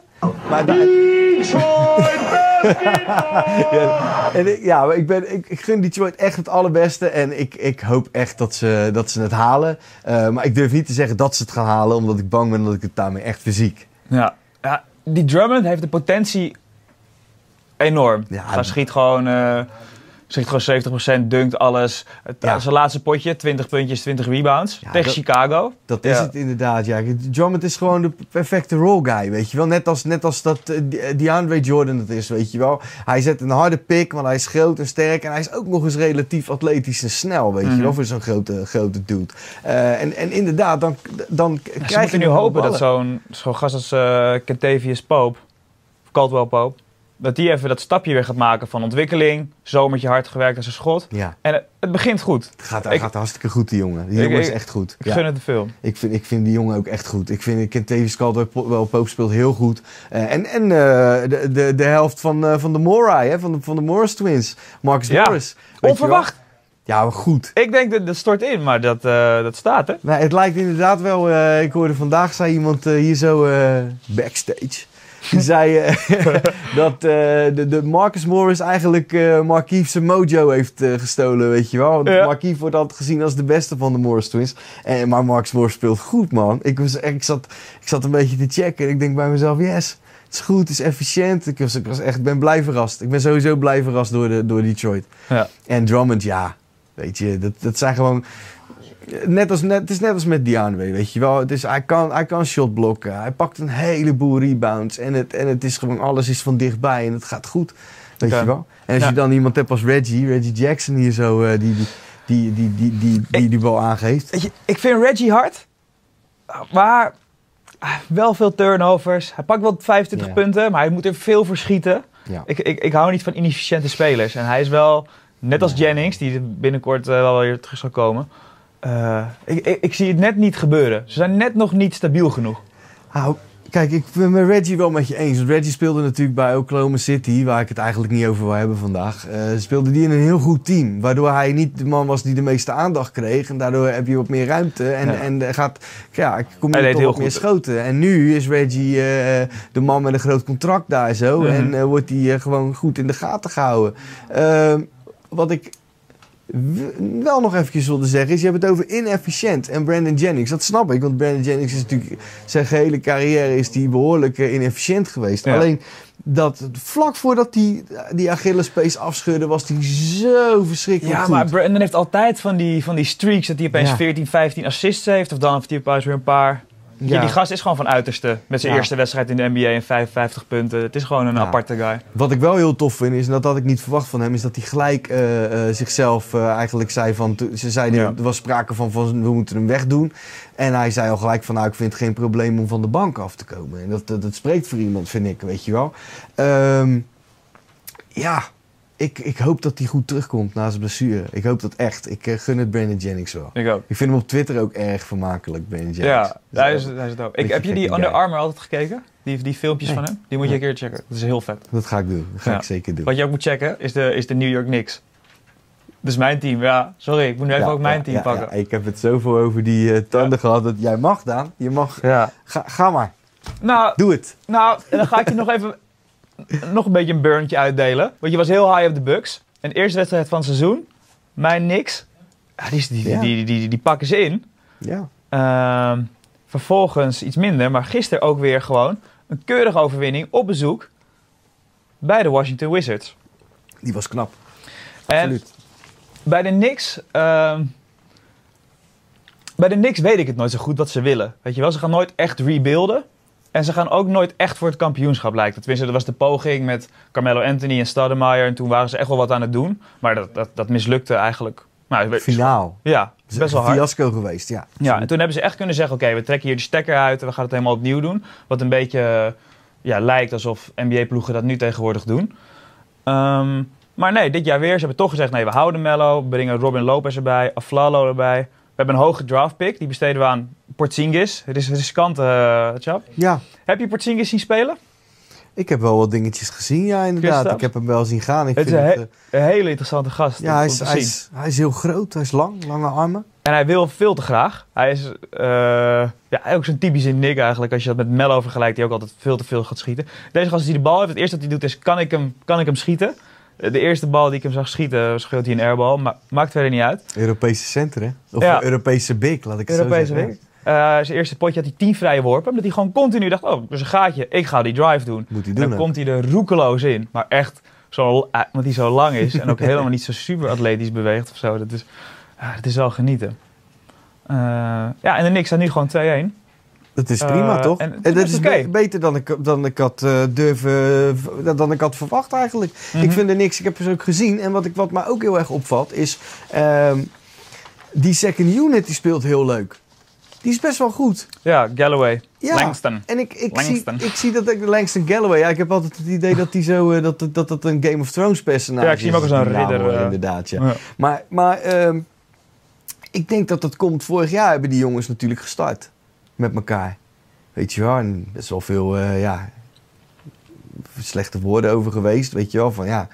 Maar daar- ja, en ik, ja, maar ik, ben, ik, ik gun Detroit echt het allerbeste. En ik, ik hoop echt dat ze, dat ze het halen. Eh, maar ik durf niet te zeggen dat ze het gaan halen, omdat ik bang ben dat ik het daarmee echt fysiek.
Ja. ja die Drummond heeft de potentie enorm.
Ja,
Hij schiet gewoon, eh schiet gewoon 70%, dunkt alles. Het,
Ja.
Zijn laatste potje, 20 puntjes, 20 rebounds.
Ja,
tegen
dat-
Chicago.
Dat is het inderdaad, ja. Drummond is gewoon de perfecte role guy, weet je wel. Net als, net als dat eh, De- DeAndre Jordan het is, weet je wel. Hij zet een harde pick, want hij is groot en sterk. En hij is ook nog eens relatief atletisch en snel, weet je
Mhm.
wel. Voor zo'n grote, grote dude. Eh, en, en inderdaad, dan, dan krijg je
nu hopen dat zo'n zo'n gast als eh Kentavious Pope, Caldwell Pope, dat die even dat stapje weer gaat maken van ontwikkeling. Zomertje hard gewerkt aan zijn schot.
Ja,
En het, het begint goed.
het gaat, hij
Ik-
gaat hartstikke goed, die jongen. Die
Ik-
jongen is
ik-
echt goed.
Ik
Ja.
gun het te veel.
Ik vind, ik vind die jongen ook echt goed. Ik vind Kent Davis Caldwell wel Pope speelt heel goed. Eh, en en eh, de, de, de helft van, eh, van de Morai, hè, van, de, van de Morris Twins. Marcus
Ja.
Morris. Je?
Onverwacht.
Ja, maar goed.
Ik denk dat dat stort in, maar dat, dat staat hè.
Nou, het lijkt inderdaad wel. ik hoorde vandaag, zei iemand hier zo backstage. Die zei eh, dat eh, de, de Marcus Morris eigenlijk eh Markieff zijn mojo heeft gestolen, weet je wel. Want
Ja.
Markieff wordt altijd gezien als de beste van de Morris Twins. En, maar Marcus Morris speelt goed, man. Ik, was, ik, zat, ik zat een beetje te checken en ik denk bij mezelf, yes. Het is goed, het is efficiënt. Ik was, ik was echt, ben blij verrast. Ik ben sowieso blij verrast door, de, door Detroit.
Ja.
En Drummond, ja, weet je, dat, dat zijn gewoon... Net als, net, het is net als met DeAndre, weet je wel. Het is, hij, kan, hij kan shot blokken. Hij pakt een heleboel rebounds. En het, en het is gewoon, alles is van dichtbij en het gaat goed. Weet je wel. En als
Ja.
je dan iemand hebt als Reggie, Reggie Jackson hier zo, eh, die, die, die, die, die, die, die, die bal aangeeft.
Je, ik vind Reggie hard, maar wel veel turnovers. Hij pakt wel 25
Ja.
punten, maar hij moet er veel voor schieten.
Ja.
Ik, ik, ik hou niet van inefficiënte spelers. En hij is wel, net als Jennings, die binnenkort eh, wel weer terug zal komen. Eh, ik, ik, ik zie het net niet gebeuren. Ze zijn net nog niet stabiel genoeg.
Nou, kijk, ik ben met Reggie wel met je eens. Want Reggie speelde natuurlijk bij Oklahoma City, waar ik het eigenlijk niet over wil hebben vandaag. eh, speelde die in een heel goed team. Waardoor hij niet de man was die de meeste aandacht kreeg. En daardoor heb je wat meer ruimte. En,
Ja.
en gaat, ja, kom je toch wat meer schoten. En nu is Reggie eh, de man met een groot contract daar zo.
Mhm.
En wordt hij gewoon goed in de gaten gehouden. Ehm, wat ik wel nog eventjes wilde zeggen is, je hebt het over inefficiënt en Brandon Jennings. Dat snap ik, want Brandon Jennings is natuurlijk, zijn gehele carrière is die behoorlijk eh, inefficiënt geweest.
Ja.
Alleen dat vlak voordat hij die Achillespees afscheurde, was hij zo verschrikkelijk
Ja,
goed.
maar Brandon heeft altijd van die, van die streaks dat hij opeens
Ja.
14, 15 assists heeft. Of dan heeft hij opeens weer een paar. Ja. Die gast is gewoon van uiterste. Met zijn
Ja.
eerste wedstrijd in de NBA en 55 punten. Het is gewoon een
Ja.
aparte guy.
Wat ik wel heel tof vind, is, en dat had ik niet verwacht van hem, is dat hij gelijk eh, eh, zichzelf eh, eigenlijk zei van, ze zeiden, er was sprake van, van, we moeten hem wegdoen. En hij zei al gelijk van, nou, ik vind het geen probleem om van de bank af te komen. En dat, dat, dat spreekt voor iemand, vind ik, weet je wel. Ehm, ja, ik, ik hoop dat hij goed terugkomt na zijn blessure. Ik hoop dat echt. Ik eh, gun het Brandon Jennings wel.
Ik ook.
Ik vind hem op Twitter ook erg vermakelijk, Brandon Jennings.
Ja,
Dus,
hij is, hij is dope. Ik,
beetje
heb je die Under. Armour altijd gekeken? Die, die filmpjes
Nee.
van hem? Die moet je een keer checken. Dat is heel vet.
Dat ga ik doen. Dat ga
Ja.
ik zeker doen.
Wat je ook moet checken is de, is de New York Knicks. Dus mijn team, ja. Sorry, ik moet nu even
Ja,
ook mijn
ja,
team pakken.
ja. ik heb het zoveel over die eh, tanden gehad dat jij mag, Daan. Je mag.
Ja.
Ga, ga maar.
Nou,
Doe het.
nou, en dan ga ik je nog even nog een beetje een burntje uitdelen. Want je was heel high op de Bucks. En de eerste wedstrijd van het seizoen, mijn Knicks, ja, die, die,
Ja.
die, die, die, die pakken ze in.
Ja.
Ehm, vervolgens iets minder, maar gisteren ook weer gewoon een keurige overwinning op bezoek bij de Washington Wizards.
Die was knap.
En
Absoluut.
bij de Knicks, ehm, bij de Knicks weet ik het nooit zo goed wat ze willen. Weet je wel, ze gaan nooit echt rebuilden. En ze gaan ook nooit echt voor het kampioenschap lijkt. het. Tenminste, dat was de poging met Carmelo Anthony en Stoudemire. En toen waren ze echt wel wat aan het doen. Maar dat, dat, dat mislukte eigenlijk. Nou,
Finaal.
Ja, best wel
een
hard.
fiasco geweest, ja.
Ja, en toen hebben ze echt kunnen zeggen: oké, we trekken hier de stekker uit en we gaan het helemaal opnieuw doen. Wat een beetje ja, lijkt alsof NBA-ploegen dat nu tegenwoordig doen. Ehm, maar nee, dit jaar weer. Ze hebben toch gezegd: nee, we houden Mello. We brengen Robin Lopez erbij, Aflalo erbij. We hebben een hoge draft pick. Die besteden we aan Porzingis. Het is riskant, eh Chap.
Ja,
Heb je Porzingis zien spelen?
ik heb wel wat dingetjes gezien, ja, inderdaad.
Christophe?
Ik heb hem wel zien gaan. Ik
Het is
vind
een,
het,
he- een hele interessante gast.
ja,
om-
hij is, hij, is, hij is heel groot, hij is lang, lange armen.
En hij wil veel te graag. Hij is eh, ja, ook zo'n typische Nick eigenlijk. Als je dat met Mello vergelijkt, die ook altijd veel te veel gaat schieten. Deze gast die de bal heeft, het eerste wat hij doet is, kan ik hem, kan ik hem schieten? Eh, De eerste bal die ik hem zag schieten, schoot hij een airbal. Maar maakt verder niet uit.
Europese center, hè? Of
Ja.
Europese big, laat ik het
Europese
zo zeggen.
Eh, zijn eerste potje had hij 10 vrije worpen. Omdat hij gewoon continu dacht, oh, er is een gaatje. Ik ga die drive doen.
Moet hij
En
doen
dan
ook.
komt hij er roekeloos in. Maar echt, zo, eh, omdat hij zo lang is. en ook helemaal niet zo super atletisch beweegt of zo. Dat is, dat is wel genieten. Ja, en de Knicks staat nu gewoon 2-1.
Dat is
Eh,
prima, toch?
en is
dat is beter dan ik, dan ik had eh, durven, dan ik had verwacht eigenlijk.
Mhm.
Ik vind er niks, ik heb ze ook gezien. En wat, ik, wat mij ook heel erg opvalt is, ehm, die second unit die speelt heel leuk. Die is best wel goed.
Ja, Galloway.
Ja.
Langston.
En ik, ik, zie,
Langston.
ik zie dat ik Langston Galloway. Ja, ik heb altijd het idee dat hij zo eh, dat, dat, dat het een Game of Thrones personage
Ja, ik zie hem ook
is,
als een
die naam,
ridder, eh.
inderdaad, ja.
Ja.
Maar, maar ehm, ik denk dat dat komt. Vorig jaar hebben die jongens natuurlijk gestart met elkaar. Weet je wel, en best wel veel eh, ja, slechte woorden over geweest. Weet je wel, van ja,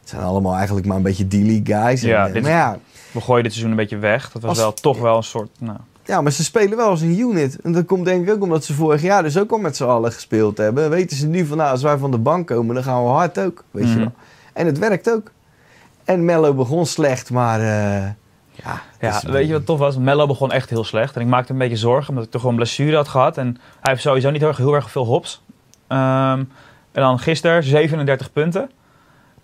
het zijn allemaal eigenlijk maar een beetje D-League guys. En,
Ja,
eh,
dit-
maar ja,
We gooien dit seizoen een beetje weg. Dat was
Als-
wel toch wel een soort... Nou,
ja, maar ze spelen wel als een unit. En dat komt denk ik ook omdat ze vorig jaar dus ook al met z'n allen gespeeld hebben. Weten ze nu van, nou, als wij van de bank komen, dan gaan we hard ook. Weet je
Mhm.
wel. En het werkt ook. En Mello begon slecht, maar eh, ja.
ja,
is-
weet je wat tof was? Mello begon echt heel slecht. En ik maakte een beetje zorgen, omdat ik toch gewoon een blessure had gehad. En hij heeft sowieso niet heel erg, heel erg veel hops. Ehm, en dan gisteren 37 punten.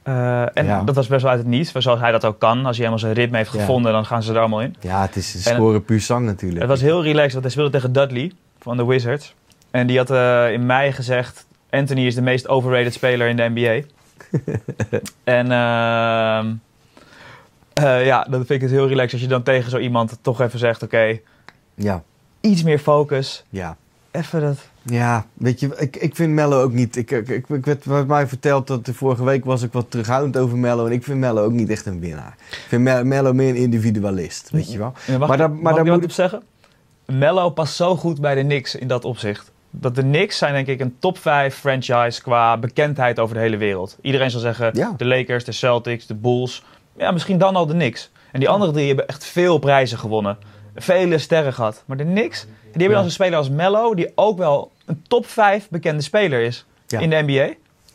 Eh, en
Ja.
dat was best wel uit het niets, zoals hij dat ook kan. Als hij helemaal zijn ritme heeft
Ja.
gevonden, dan gaan ze er allemaal in.
Ja, het is scoren puur zang natuurlijk.
Het was heel relaxed, want hij speelde tegen Dudley van de Wizards. En die had eh, in mei gezegd, Anthony is de meest overrated speler in de NBA. en ehm, eh, ja, dat vind ik het heel relaxed als je dan tegen zo iemand toch even zegt, oké,
Ja,
iets meer focus.
ja.
Even dat...
Ja, weet je, ik, ik vind Mello ook niet. Ik, ik, ik, ik werd werd mij verteld dat de vorige week was ik wat terughoudend over Mello. En ik vind Mello ook niet echt een winnaar. Ik vind Me- Mello meer een individualist, weet je wel.
Ja,
Maar daar-
mag
maar
ik
daar
wat
moet
op zeggen? Mello past zo goed bij de Knicks in dat opzicht. Dat de Knicks zijn denk ik een top 5 franchise qua bekendheid over de hele wereld. Iedereen zal zeggen
Ja.
de Lakers, de Celtics, de Bulls. Ja, misschien dan al de Knicks. En die andere drie hebben echt veel prijzen gewonnen. Vele sterren gehad. Maar de Knicks, die hebben
Ja.
dan een speler als Mello, die ook wel een top 5 bekende speler is
Ja.
in de NBA.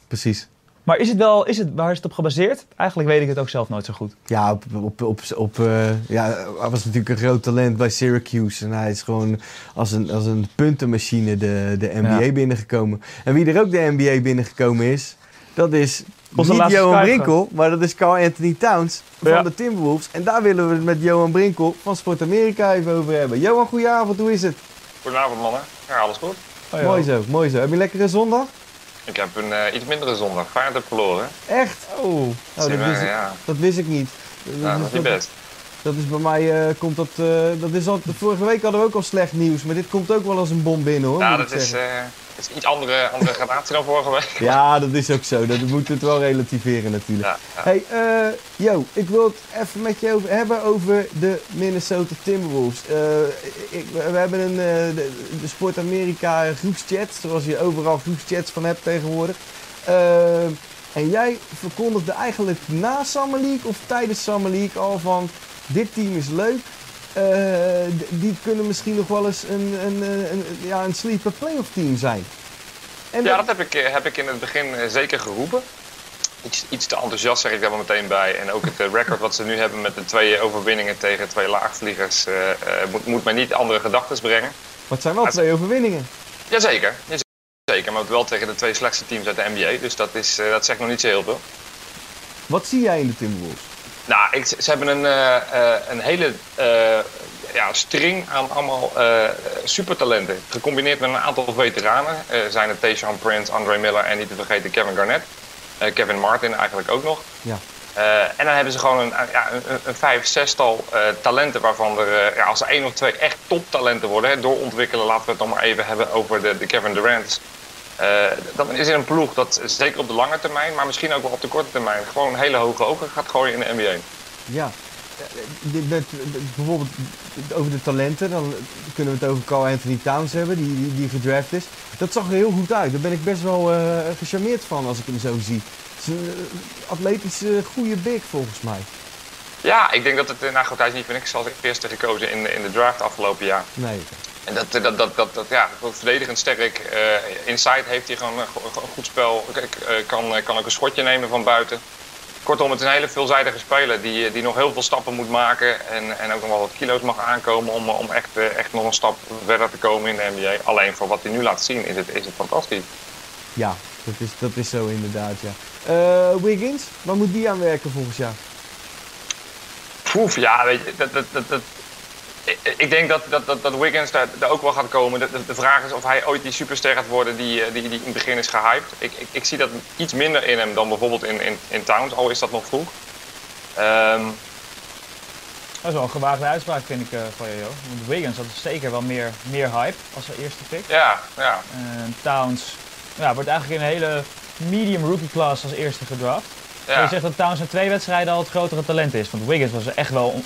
Precies.
Maar is het wel, is het, waar is het op gebaseerd? Eigenlijk weet ik het ook zelf nooit zo goed.
Ja, op, op, op, op, eh, ja, hij was natuurlijk een groot talent bij Syracuse. En hij is gewoon als een, als een puntenmachine de, de NBA
Ja.
binnengekomen. En wie er ook de NBA binnengekomen is, dat is
Onze
niet Johan Brinkel, maar dat is Carl Anthony Towns van
Ja.
de Timberwolves. En daar willen we het met Johan Brinkel van Sport Amerika even over hebben. Johan, goedenavond, hoe is het?
Goedenavond mannen. Ja, alles goed.
Oh, ja.
Mooi zo, mooi zo. Heb je een lekkere zondag?
Ik heb een eh, iets mindere zondag. Feyenoord heb verloren.
Echt?
Oh.
Oh, dat, wist ik,
ja.
dat wist ik niet.
Ja, dat is niet best.
Dat is bij mij, eh, komt dat, eh, dat is al, vorige week hadden we ook al slecht nieuws, maar dit komt ook wel als een bom binnen hoor.
Ja, dat is, eh, is iets andere, andere gradatie dan vorige week.
Ja, dat is ook zo. Dat moet het wel relativeren natuurlijk.
Ja, ja.
Hey, yo, ik wil het even met je over, hebben over de Minnesota Timberwolves. Eh, ik, we hebben een, eh, de, de Sport Amerika groepschat, zoals je overal groepschats van hebt tegenwoordig. En jij verkondigde eigenlijk na Summer League of tijdens Summer League al van dit team is leuk. Eh, die kunnen misschien nog wel eens een, een, een, ja, een sleeper playoff team zijn. En
Ja, dat heb ik, eh, heb ik in het begin eh, zeker geroepen. Iets, iets te enthousiast zeg ik daar wel meteen bij. En ook het record wat ze nu hebben met de twee overwinningen tegen twee laagvliegers... moet, moet mij niet andere gedachten brengen.
Wat zijn wel twee overwinningen.
Jazeker, jazeker. Maar wel tegen de twee slechtste teams uit de NBA. Dus dat, is, dat zegt nog niet zo heel veel.
Wat zie jij in de Timberwolves?
Nou, ik, ze hebben een, eh, eh, een hele eh, ja, string aan allemaal supertalenten. Gecombineerd met een aantal veteranen. Zijn het Tayshaun Prince, Andre Miller en niet te vergeten Kevin Garnett. Kevin Martin eigenlijk ook nog.
Ja.
En dan hebben ze gewoon een, ja, een, een vijf, zestal talenten waarvan er, ja, als er één of twee echt toptalenten worden, hè, doorontwikkelen, laten we het nog maar even hebben over de, de Kevin Durant's. Eh, dan is er een ploeg dat zeker op de lange termijn, maar misschien ook wel op de korte termijn, gewoon een hele hoge ogen gaat gooien in de NBA.
Ja. Eh, dit- dit- dit- bijvoorbeeld over de talenten, dan kunnen we het over Carl Anthony Towns hebben, die, die, die gedraft is. Dat zag er heel goed uit. Daar ben ik best wel eh, gecharmeerd van als ik hem zo zie. Het is een eh, atletische, goede big volgens mij.
Ja, ik denk dat het, eh, nou goed, hij is niet voor niks als eerste gekozen in, in de draft afgelopen jaar.
Nee.
En dat, dat, dat, dat, dat ja, verdedigend sterk. eh inside heeft hij gewoon een go- go- goed spel. Eh, kan, eh, kan ook een schotje nemen van buiten. Kortom, het is een hele veelzijdige speler die, die nog heel veel stappen moet maken. En, en ook nog wel wat kilo's mag aankomen om, om echt, echt nog een stap verder te komen in de NBA. Alleen voor wat hij nu laat zien is het, is het fantastisch.
Ja, dat is, dat is zo inderdaad, ja. Wiggins, waar moet die aan werken volgens jou?
Poef, ja, weet je, dat, dat, dat, dat- ik- denk dat, dat, dat, dat Wiggins daar, daar ook wel gaat komen. De, de, vraag is of hij ooit die superster gaat worden die, eh, die, die in het begin is gehyped. Ik, ik, ik zie dat iets minder in hem dan bijvoorbeeld in, in, in Towns, al is dat nog vroeg. Ehm,
Dat is wel een gewaagde uitspraak, vind ik, eh, van je, joh. Want Wiggins had zeker wel meer, meer hype als zijn eerste pick.
ja, ja.
En Towns ja, wordt eigenlijk in een hele medium rookie class als eerste gedraft.
Ja.
je zegt dat Towns in twee wedstrijden al het grotere talent is. Want Wiggins was er echt wel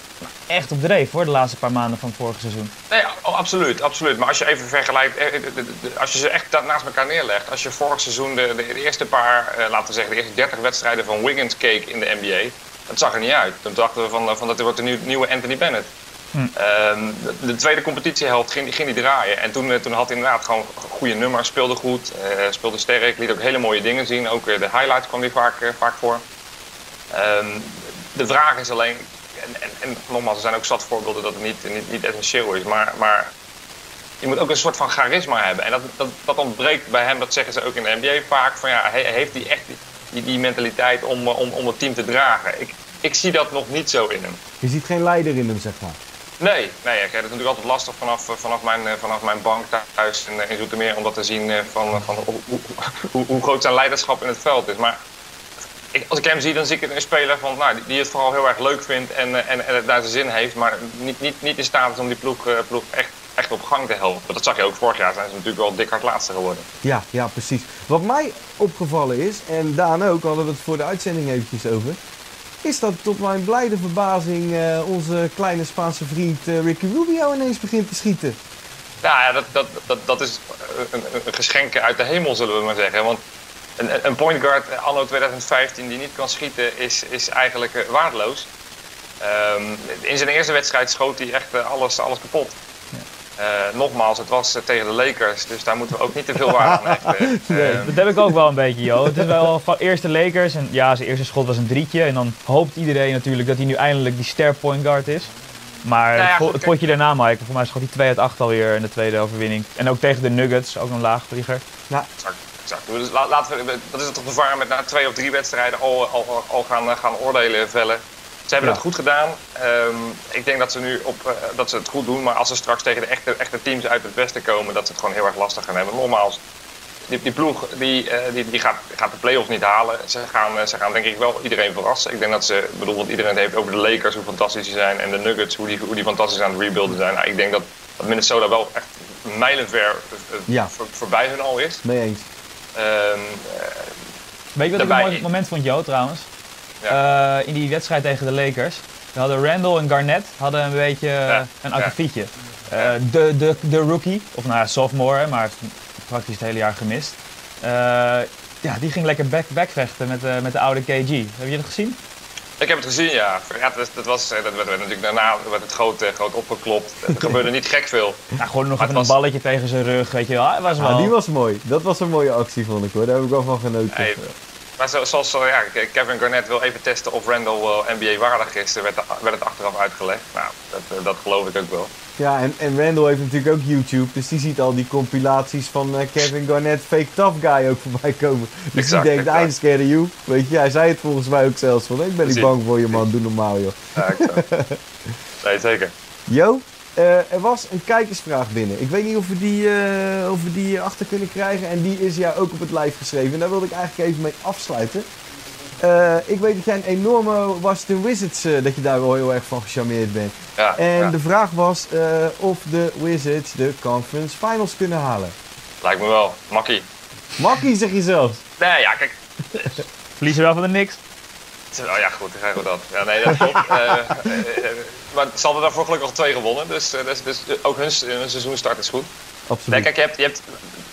echt op dreef hoor, de laatste paar maanden van het vorige seizoen.
Nee, oh, absoluut, absoluut. Maar als je even vergelijkt, eh, de- als je ze echt naast elkaar neerlegt. Als je vorig seizoen de, de, de eerste paar, eh, laten we zeggen, de eerste 30 wedstrijden van Wiggins keek in de NBA. Dat zag er niet uit. Toen dachten we van, eh, van dat wordt de nieuw- nieuwe Anthony Bennett. Ehm, de, de tweede competitiehelft ging, ging hij draaien. En toen, eh, toen had hij inderdaad gewoon goede nummers, speelde goed, eh, speelde sterk, liet ook hele mooie dingen zien. Ook eh, de highlights kwam hij vaak, vaak voor. Ehm, de vraag is alleen, en, en, en nogmaals, er zijn ook zat voorbeelden dat het niet, niet, niet essentieel is, maar, maar je moet ook een soort van charisma hebben. En dat, dat, ontbreekt bij hem, dat zeggen ze ook in de NBA vaak. Van ja, he- heeft hij echt die, die, die mentaliteit om, om, om het team te dragen? Ik, ik zie dat nog niet zo in hem.
Je ziet geen leider in hem, zeg maar.
Nee, nee, ik heb het natuurlijk altijd lastig vanaf, eh, vanaf, mijn, eh, vanaf mijn bank thuis in, eh, in Zoetermeer om dat te zien van, van hoe, hoe, groot zijn leiderschap in het veld is. Maar als ik hem zie, dan zie ik een speler van, nou, die, het vooral heel erg leuk vindt en, en, en zijn zin heeft, maar niet, niet, niet in staat is om die ploeg, ploeg echt, echt op gang te helpen. Dat zag je ook vorig jaar, zijn ze natuurlijk wel dik hard laatste geworden.
Ja, ja, precies. Wat mij opgevallen is, en Daan ook, hadden we het voor de uitzending eventjes over, is dat tot mijn blijde verbazing eh, onze kleine Spaanse vriend eh, Ricky Rubio ineens begint te schieten.
Nou ja, dat, dat, dat, dat is een, geschenk uit de hemel, zullen we maar zeggen. Want een, een point guard eh, anno 2015 die niet kan schieten, is, is eigenlijk waardeloos. Ehm, in zijn eerste wedstrijd schoot hij echt alles, alles kapot. Eh, nogmaals, het was eh, tegen de Lakers, dus daar moeten we ook niet te veel waarde aan hechten. Ehm,
Dat heb ik ook wel een beetje, joh. Het is wel van eerste Lakers. En ja, zijn eerste schot was een drietje. En dan hoopt iedereen natuurlijk dat hij nu eindelijk die ster point guard is. Maar
Nou ja,
het,
goed,
potje daarna, Mike, voor mij schot hij 2 uit 8 alweer in de tweede overwinning. En ook tegen de Nuggets, ook een laagvlieger.
Exact, exact. Dus la- laten we, dat is het toch gevaar met na twee of drie wedstrijden al, al, al gaan, eh, gaan oordelen vellen. Ze hebben
Ja.
het goed gedaan. Ehm, ik denk dat ze nu op, eh, dat ze het goed doen. Maar als ze straks tegen de echte, echte teams uit het westen komen, dat ze het gewoon heel erg lastig gaan hebben. Nogmaals, die, die ploeg die, eh, die, die gaat, gaat de play-offs niet halen. Ze gaan, eh, ze gaan denk ik wel iedereen verrassen. Ik denk dat ze, ik bedoel, want iedereen het heeft over de Lakers, hoe fantastisch die zijn. En de Nuggets, hoe die, hoe die fantastisch aan het rebuilden zijn. Nou, ik denk dat, dat Minnesota wel echt mijlenver
Ja.
voor- voorbij hun al is.
Mee eens.
Ehm, eh,
Weet je wat ik een mooi moment vond, Jo, trouwens? Eh, in die wedstrijd tegen de Lakers. We hadden Randall en Garnett hadden een beetje eh,
Ja,
een
ja.
akkefietje. Eh, de, de, de rookie, of nou ja, sophomore, maar heeft praktisch het hele jaar gemist. Eh, ja, die ging lekker back, backvechten met, eh, met de oude KG. Heb je dat gezien?
ik heb het gezien, ja. ja dat, dat, was, dat werd natuurlijk daarna werd het groot, eh, groot opgeklopt. Er gebeurde niet gek veel.
Nou, gewoon nog even een balletje tegen zijn rug, weet je wel. Was wel...
Ah, die was mooi. Dat was een mooie actie, vond ik hoor. Daar heb ik wel van genoten.
Hey, maar zo- zoals eh, ja, Kevin Garnett wil even testen of Randall wel NBA waardig is, er werd, werd het achteraf uitgelegd. Nou, dat, eh, dat geloof ik ook wel.
Ja, en, en Randall heeft natuurlijk ook YouTube, dus die ziet al die compilaties van eh, Kevin Garnett, fake tough guy ook voorbij komen. Dus
Exact,
die denkt,
exact.
I'm scared of you. Weet je, hij zei het volgens mij ook zelfs van, ik ben niet bang voor je man, doe normaal joh.
Ja, exact. nee, zeker.
Jo, eh, er was een kijkersvraag binnen. Ik weet niet of we, die, eh, of we die achter kunnen krijgen en die is ja ook op het lijf geschreven. En daar wilde ik eigenlijk even mee afsluiten. Eh, ik weet dat jij een enorme Washington Wizards, dat je daar wel heel erg van gecharmeerd bent.
Ja,
En
ja.
de vraag was eh, of de Wizards de conference finals kunnen halen.
lijkt me wel. Makkie.
Makkie zeg je zelfs.
Nee, ja, kijk.
Verliezen wel van de niks.
Oh ja, goed, dan krijgen we dat. Ja, nee, dat klopt. Eh, eh, eh, maar ze hadden daarvoor gelukkig al twee gewonnen, dus, eh, dus, dus ook hun, hun seizoenstart is goed.
Absoluut.
kijk, je hebt, je hebt,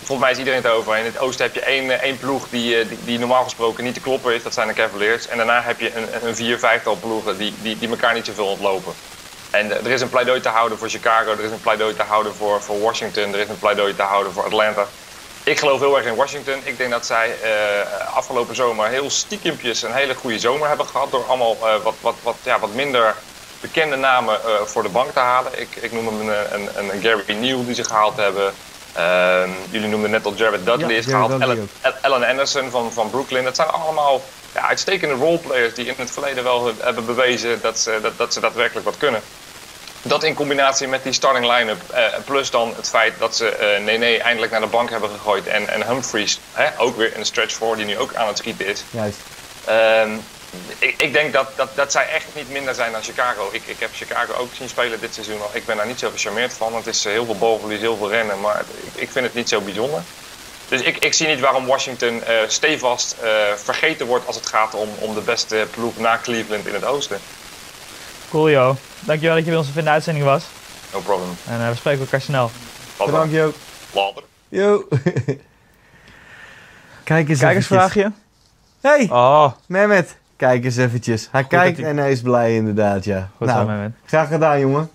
volgens mij is iedereen het over. In het oosten heb je één, eh, één ploeg die, eh, die, die normaal gesproken niet te kloppen is. Dat zijn de Cavaliers. En daarna heb je een, een vier, vijftal ploegen die, die, die elkaar niet zoveel ontlopen. En eh, er is een pleidooi te houden voor Chicago. Er is een pleidooi te houden voor, voor Washington. Er is een pleidooi te houden voor Atlanta. Ik geloof heel erg in Washington. Ik denk dat zij eh, afgelopen zomer heel stiekempjes een hele goede zomer hebben gehad. Door allemaal eh, wat, wat, wat, ja, wat minder bekende namen eh, voor de bank te halen. Ik, ik noem hem een, een, een, een Gary Neal die ze gehaald hebben. Ehm, jullie noemden net al Jared Dudley
Ja,
is gehaald. Allen Anderson van, van Brooklyn. Dat zijn allemaal ja, uitstekende roleplayers die in het verleden wel hebben bewezen dat ze, dat, dat ze daadwerkelijk wat kunnen. Dat in combinatie met die starting line-up, eh, plus dan het feit dat ze eh Nene eindelijk naar de bank hebben gegooid en, en Humphries hè, ook weer de stretch voor, die nu ook aan het schieten is.
Juist.
Ehm, ik, ik denk dat, dat, dat zij echt niet minder zijn dan Chicago. Ik, ik heb Chicago ook zien spelen dit seizoen al. Ik ben daar niet zo gecharmeerd van. Het is eh, heel veel balverlies, heel veel rennen, maar ik, ik vind het niet zo bijzonder. Dus ik, ik zie niet waarom Washington eh, stevast eh, vergeten wordt als het gaat om, om de beste ploeg na Cleveland in het oosten.
Cool, joh. Dankjewel dat je bij ons in de uitzending was.
No problem.
En eh, we spreken elkaar snel.
Bedankt Jo.
Later.
Jo. Kijk eens
Kijkersvraagje?
Hey,
Oh,
Mehmet. Kijk eens eventjes. Hij kijkt en hij is blij inderdaad, ja.
goed
nou,
zo, Mehmet.
graag gedaan jongen.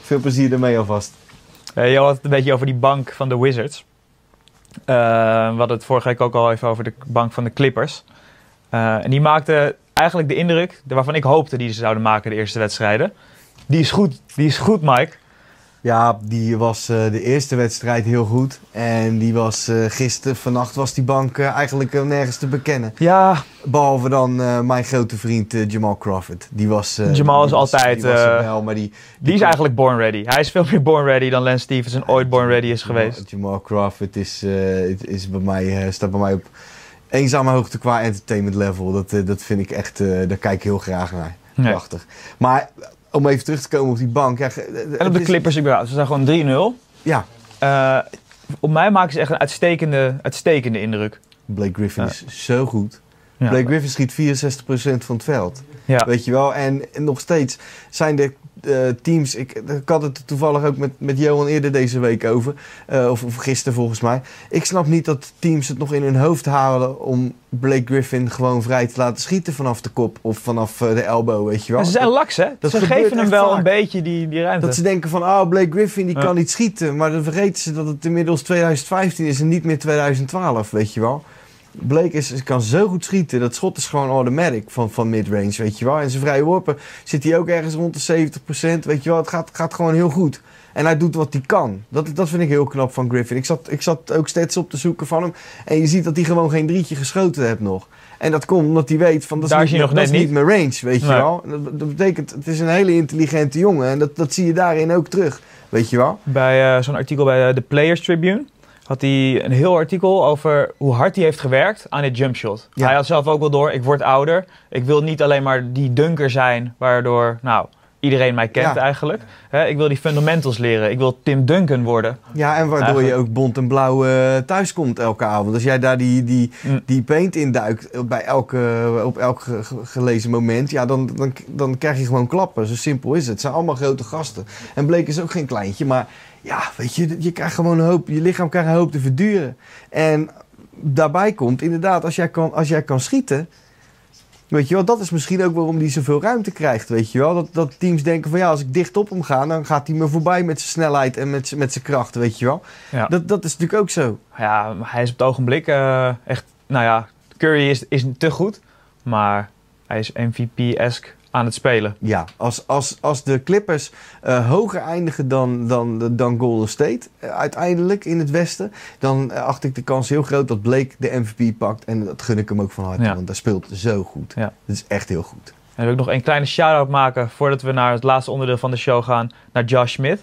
Veel plezier ermee alvast.
Eh, je had het een beetje over die bank van de Wizards. Eh, we hadden het vorige week ook al even over de bank van de Clippers. Eh, en die maakte eigenlijk de indruk waarvan ik hoopte die ze zouden maken de eerste wedstrijden. Die is goed, die is goed Mike.
Ja, die was eh, de eerste wedstrijd heel goed. En die was uh, gisteren, vannacht was die bank uh, eigenlijk nergens te bekennen.
Ja.
Behalve dan mijn grote vriend Jamal Crawford. Die was...
Jamal
is
altijd...
Die, was wel, maar die,
die, die is eigenlijk born ready. Hij is veel meer born ready dan Lance Stevenson ooit born ready is geweest.
Jamal Crawford is, is bij mij, staat bij mij op eenzame hoogte qua entertainment level. Dat, dat vind ik echt... daar kijk ik heel graag naar. Nee. Prachtig. Maar om even terug te komen op die bank. Ja,
en op de Clippers überhaupt. Ze zijn gewoon 3-0.
Ja.
Uh, op mij maken ze echt een uitstekende, uitstekende indruk.
Blake Griffin is zo goed. Ja. Blake Griffin schiet 64% van het veld.
Ja.
Weet je wel? En, en nog steeds zijn de uh, teams. Ik, ik, had het toevallig ook met, met Johan eerder deze week over. Uh, of, of gisteren volgens mij. Ik snap niet dat teams het nog in hun hoofd halen om Blake Griffin gewoon vrij te laten schieten vanaf de kop of vanaf uh, de elbow, weet je wel.
Ze zijn laks, hè?
Dat
ze geven hem wel vaak. een beetje die, die ruimte.
Dat ze denken van, oh, Blake Griffin die ja. kan niet schieten. Maar dan vergeten ze dat het inmiddels 2015 is en niet meer 2012, weet je wel. Blake is, kan zo goed schieten. Dat schot is gewoon automatic van, van midrange, weet je wel. En zijn vrije worpen zit hij ook ergens rond de 70%, weet je wel. Het gaat, gaat gewoon heel goed. En hij doet wat hij kan. Dat, dat vind ik heel knap van Griffin. Ik zat, ik zat ook steeds op te zoeken van hem. En je ziet dat hij gewoon geen drietje geschoten heeft nog. En dat komt omdat hij weet van dat is, niet, dat is niet mijn range, weet je wel. Dat, dat, betekent, het is een hele intelligente jongen. En dat, dat zie je daarin ook terug, weet je wel.
Bij uh, zo'n artikel bij de Players Tribune had hij een heel artikel over hoe hard hij heeft gewerkt aan dit jumpshot. Hij had zelf ook wel door, ik word ouder. Ik wil niet alleen maar die dunker zijn, waardoor nou, iedereen mij kent eigenlijk. ik wil die fundamentals leren. Ik wil Tim Duncan worden.
Ja, en waardoor je ook bont en blauw uh, thuis komt elke avond. Als jij daar die, die, mm. die paint induikt bij elke, op elk gelezen moment, ja, dan, dan, dan krijg je gewoon klappen. Zo simpel is het. Het zijn allemaal grote gasten. En Blake is ook geen kleintje, maar ja, weet je, je krijgt gewoon een hoop, je lichaam krijgt een hoop te verduren. En daarbij komt inderdaad, als jij kan, als jij kan schieten, weet je wel, dat is misschien ook waarom hij zoveel ruimte krijgt, weet je wel. Dat, dat teams denken van ja, als ik dicht op hem ga, dan gaat hij me voorbij met zijn snelheid en met, met zijn kracht, weet je wel. Ja. Dat, dat is natuurlijk ook zo.
Ja, hij is op het ogenblik uh, echt, nou ja, Curry is, is te goed, maar hij is MVP-esque aan het spelen.
Ja, als, als, als de Clippers uh, hoger eindigen dan, dan, dan Golden State uh, uiteindelijk in het westen, dan uh, acht ik de kans heel groot dat Blake de MVP pakt. En dat gun ik hem ook van harte, ja. want hij speelt zo goed.
Ja.
Dat is echt heel goed.
En wil ik nog een kleine shout-out maken voordat we naar het laatste onderdeel van de show gaan, naar Josh Smith.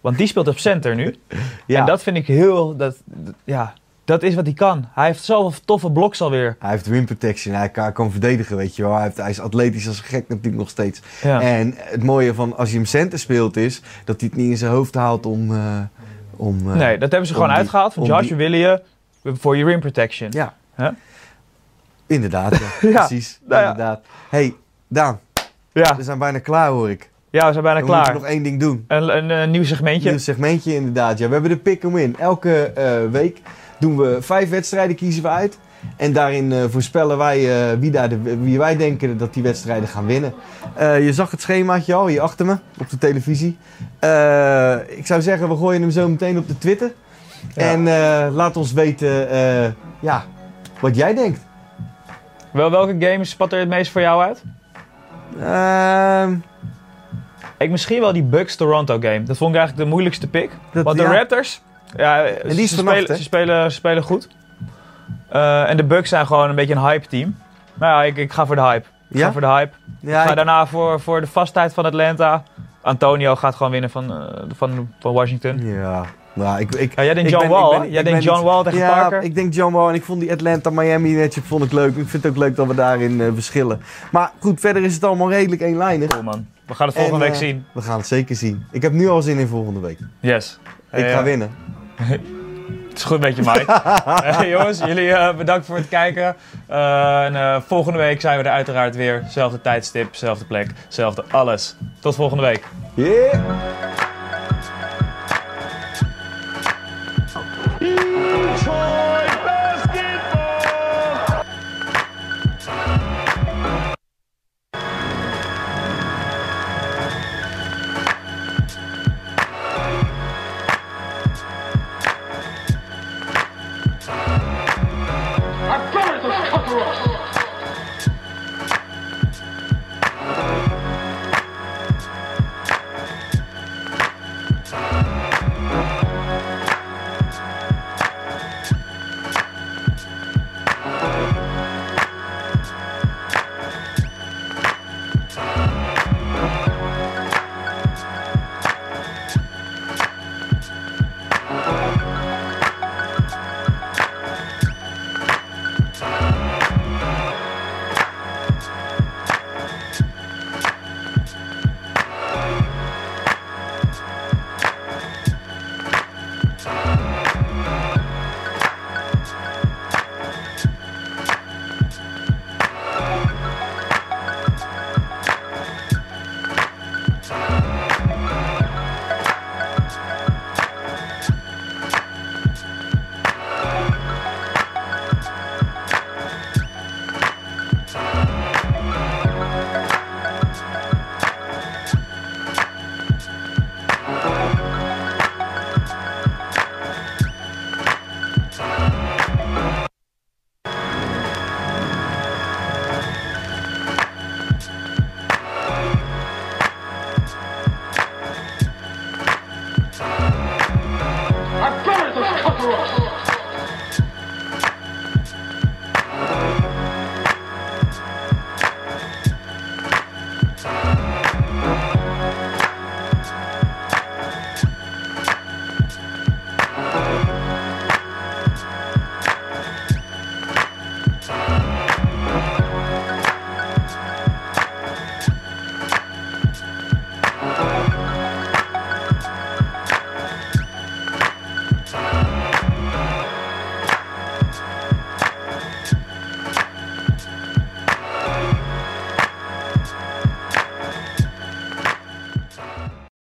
Want die speelt op center nu. ja. En dat vind ik heel, dat, ja, dat is wat hij kan. Hij heeft zoveel toffe bloks alweer.
Hij heeft rim protection. Hij kan, kan verdedigen, weet je wel. Hij, heeft, hij is atletisch als gek natuurlijk nog steeds. En het mooie van als je hem center speelt is... dat hij het niet in zijn hoofd haalt om... Uh, om
uh, nee, dat hebben ze gewoon uitgehaald. Van Josh, we willen je voor je rim protection.
Ja. Huh? Inderdaad, ja. Precies. Nou ja. Inderdaad. hey, Daan.
Ja.
We zijn bijna klaar, hoor ik.
Ja, we zijn bijna
we
klaar. We
moeten nog één ding doen.
Een, een, een, nieuw segmentje.
Een nieuw segmentje, inderdaad. Ja, we hebben de pick and win. Elke uh, week doen we vijf wedstrijden, kiezen we uit. En daarin uh, voorspellen wij uh, wie, daar de, wie wij denken dat die wedstrijden gaan winnen. Uh, je zag het schemaatje al hier achter me op de televisie. ik zou zeggen, we gooien hem zo meteen op de Twitter. Ja. En laat ons weten ja, wat jij denkt.
Wel, welke game spat er het meest voor jou uit?
Ehm.
ik misschien wel die Bucks-Toronto game. Dat vond ik eigenlijk de moeilijkste pick. Dat, Want de ja. Raptors ja, en die is ze, vannacht, spelen, ze, spelen, ze spelen goed. Uh, en de Bucks zijn gewoon een beetje een hype team. Maar ja, ik, ik ga voor de hype. Ik ja? ga voor de hype. Ja, ik ga daarna voor, voor de vastheid van Atlanta. Antonio gaat gewoon winnen van, uh, van, van Washington.
Ja, nou, ik, ik,
ja, jij denkt John ben, Wall, ben, Jij denkt John Wall tegen
ja,
Parker?
ik denk John Wall en ik vond die Atlanta-Miami matchup vond ik leuk. Ik vind het ook leuk dat we daarin uh, verschillen. Maar goed, verder is het allemaal redelijk eenlijnig.
Cool man. We gaan het volgende en, week zien.
We gaan het zeker zien. Ik heb nu al zin in volgende week.
Yes.
Ik ga winnen.
Het is goed met je, Mike. hey, jongens, jullie uh, bedankt voor het kijken. Uh, en, uh, volgende week zijn we er uiteraard weer. Zelfde tijdstip, zelfde plek, zelfde alles. Tot volgende week.
Yeah.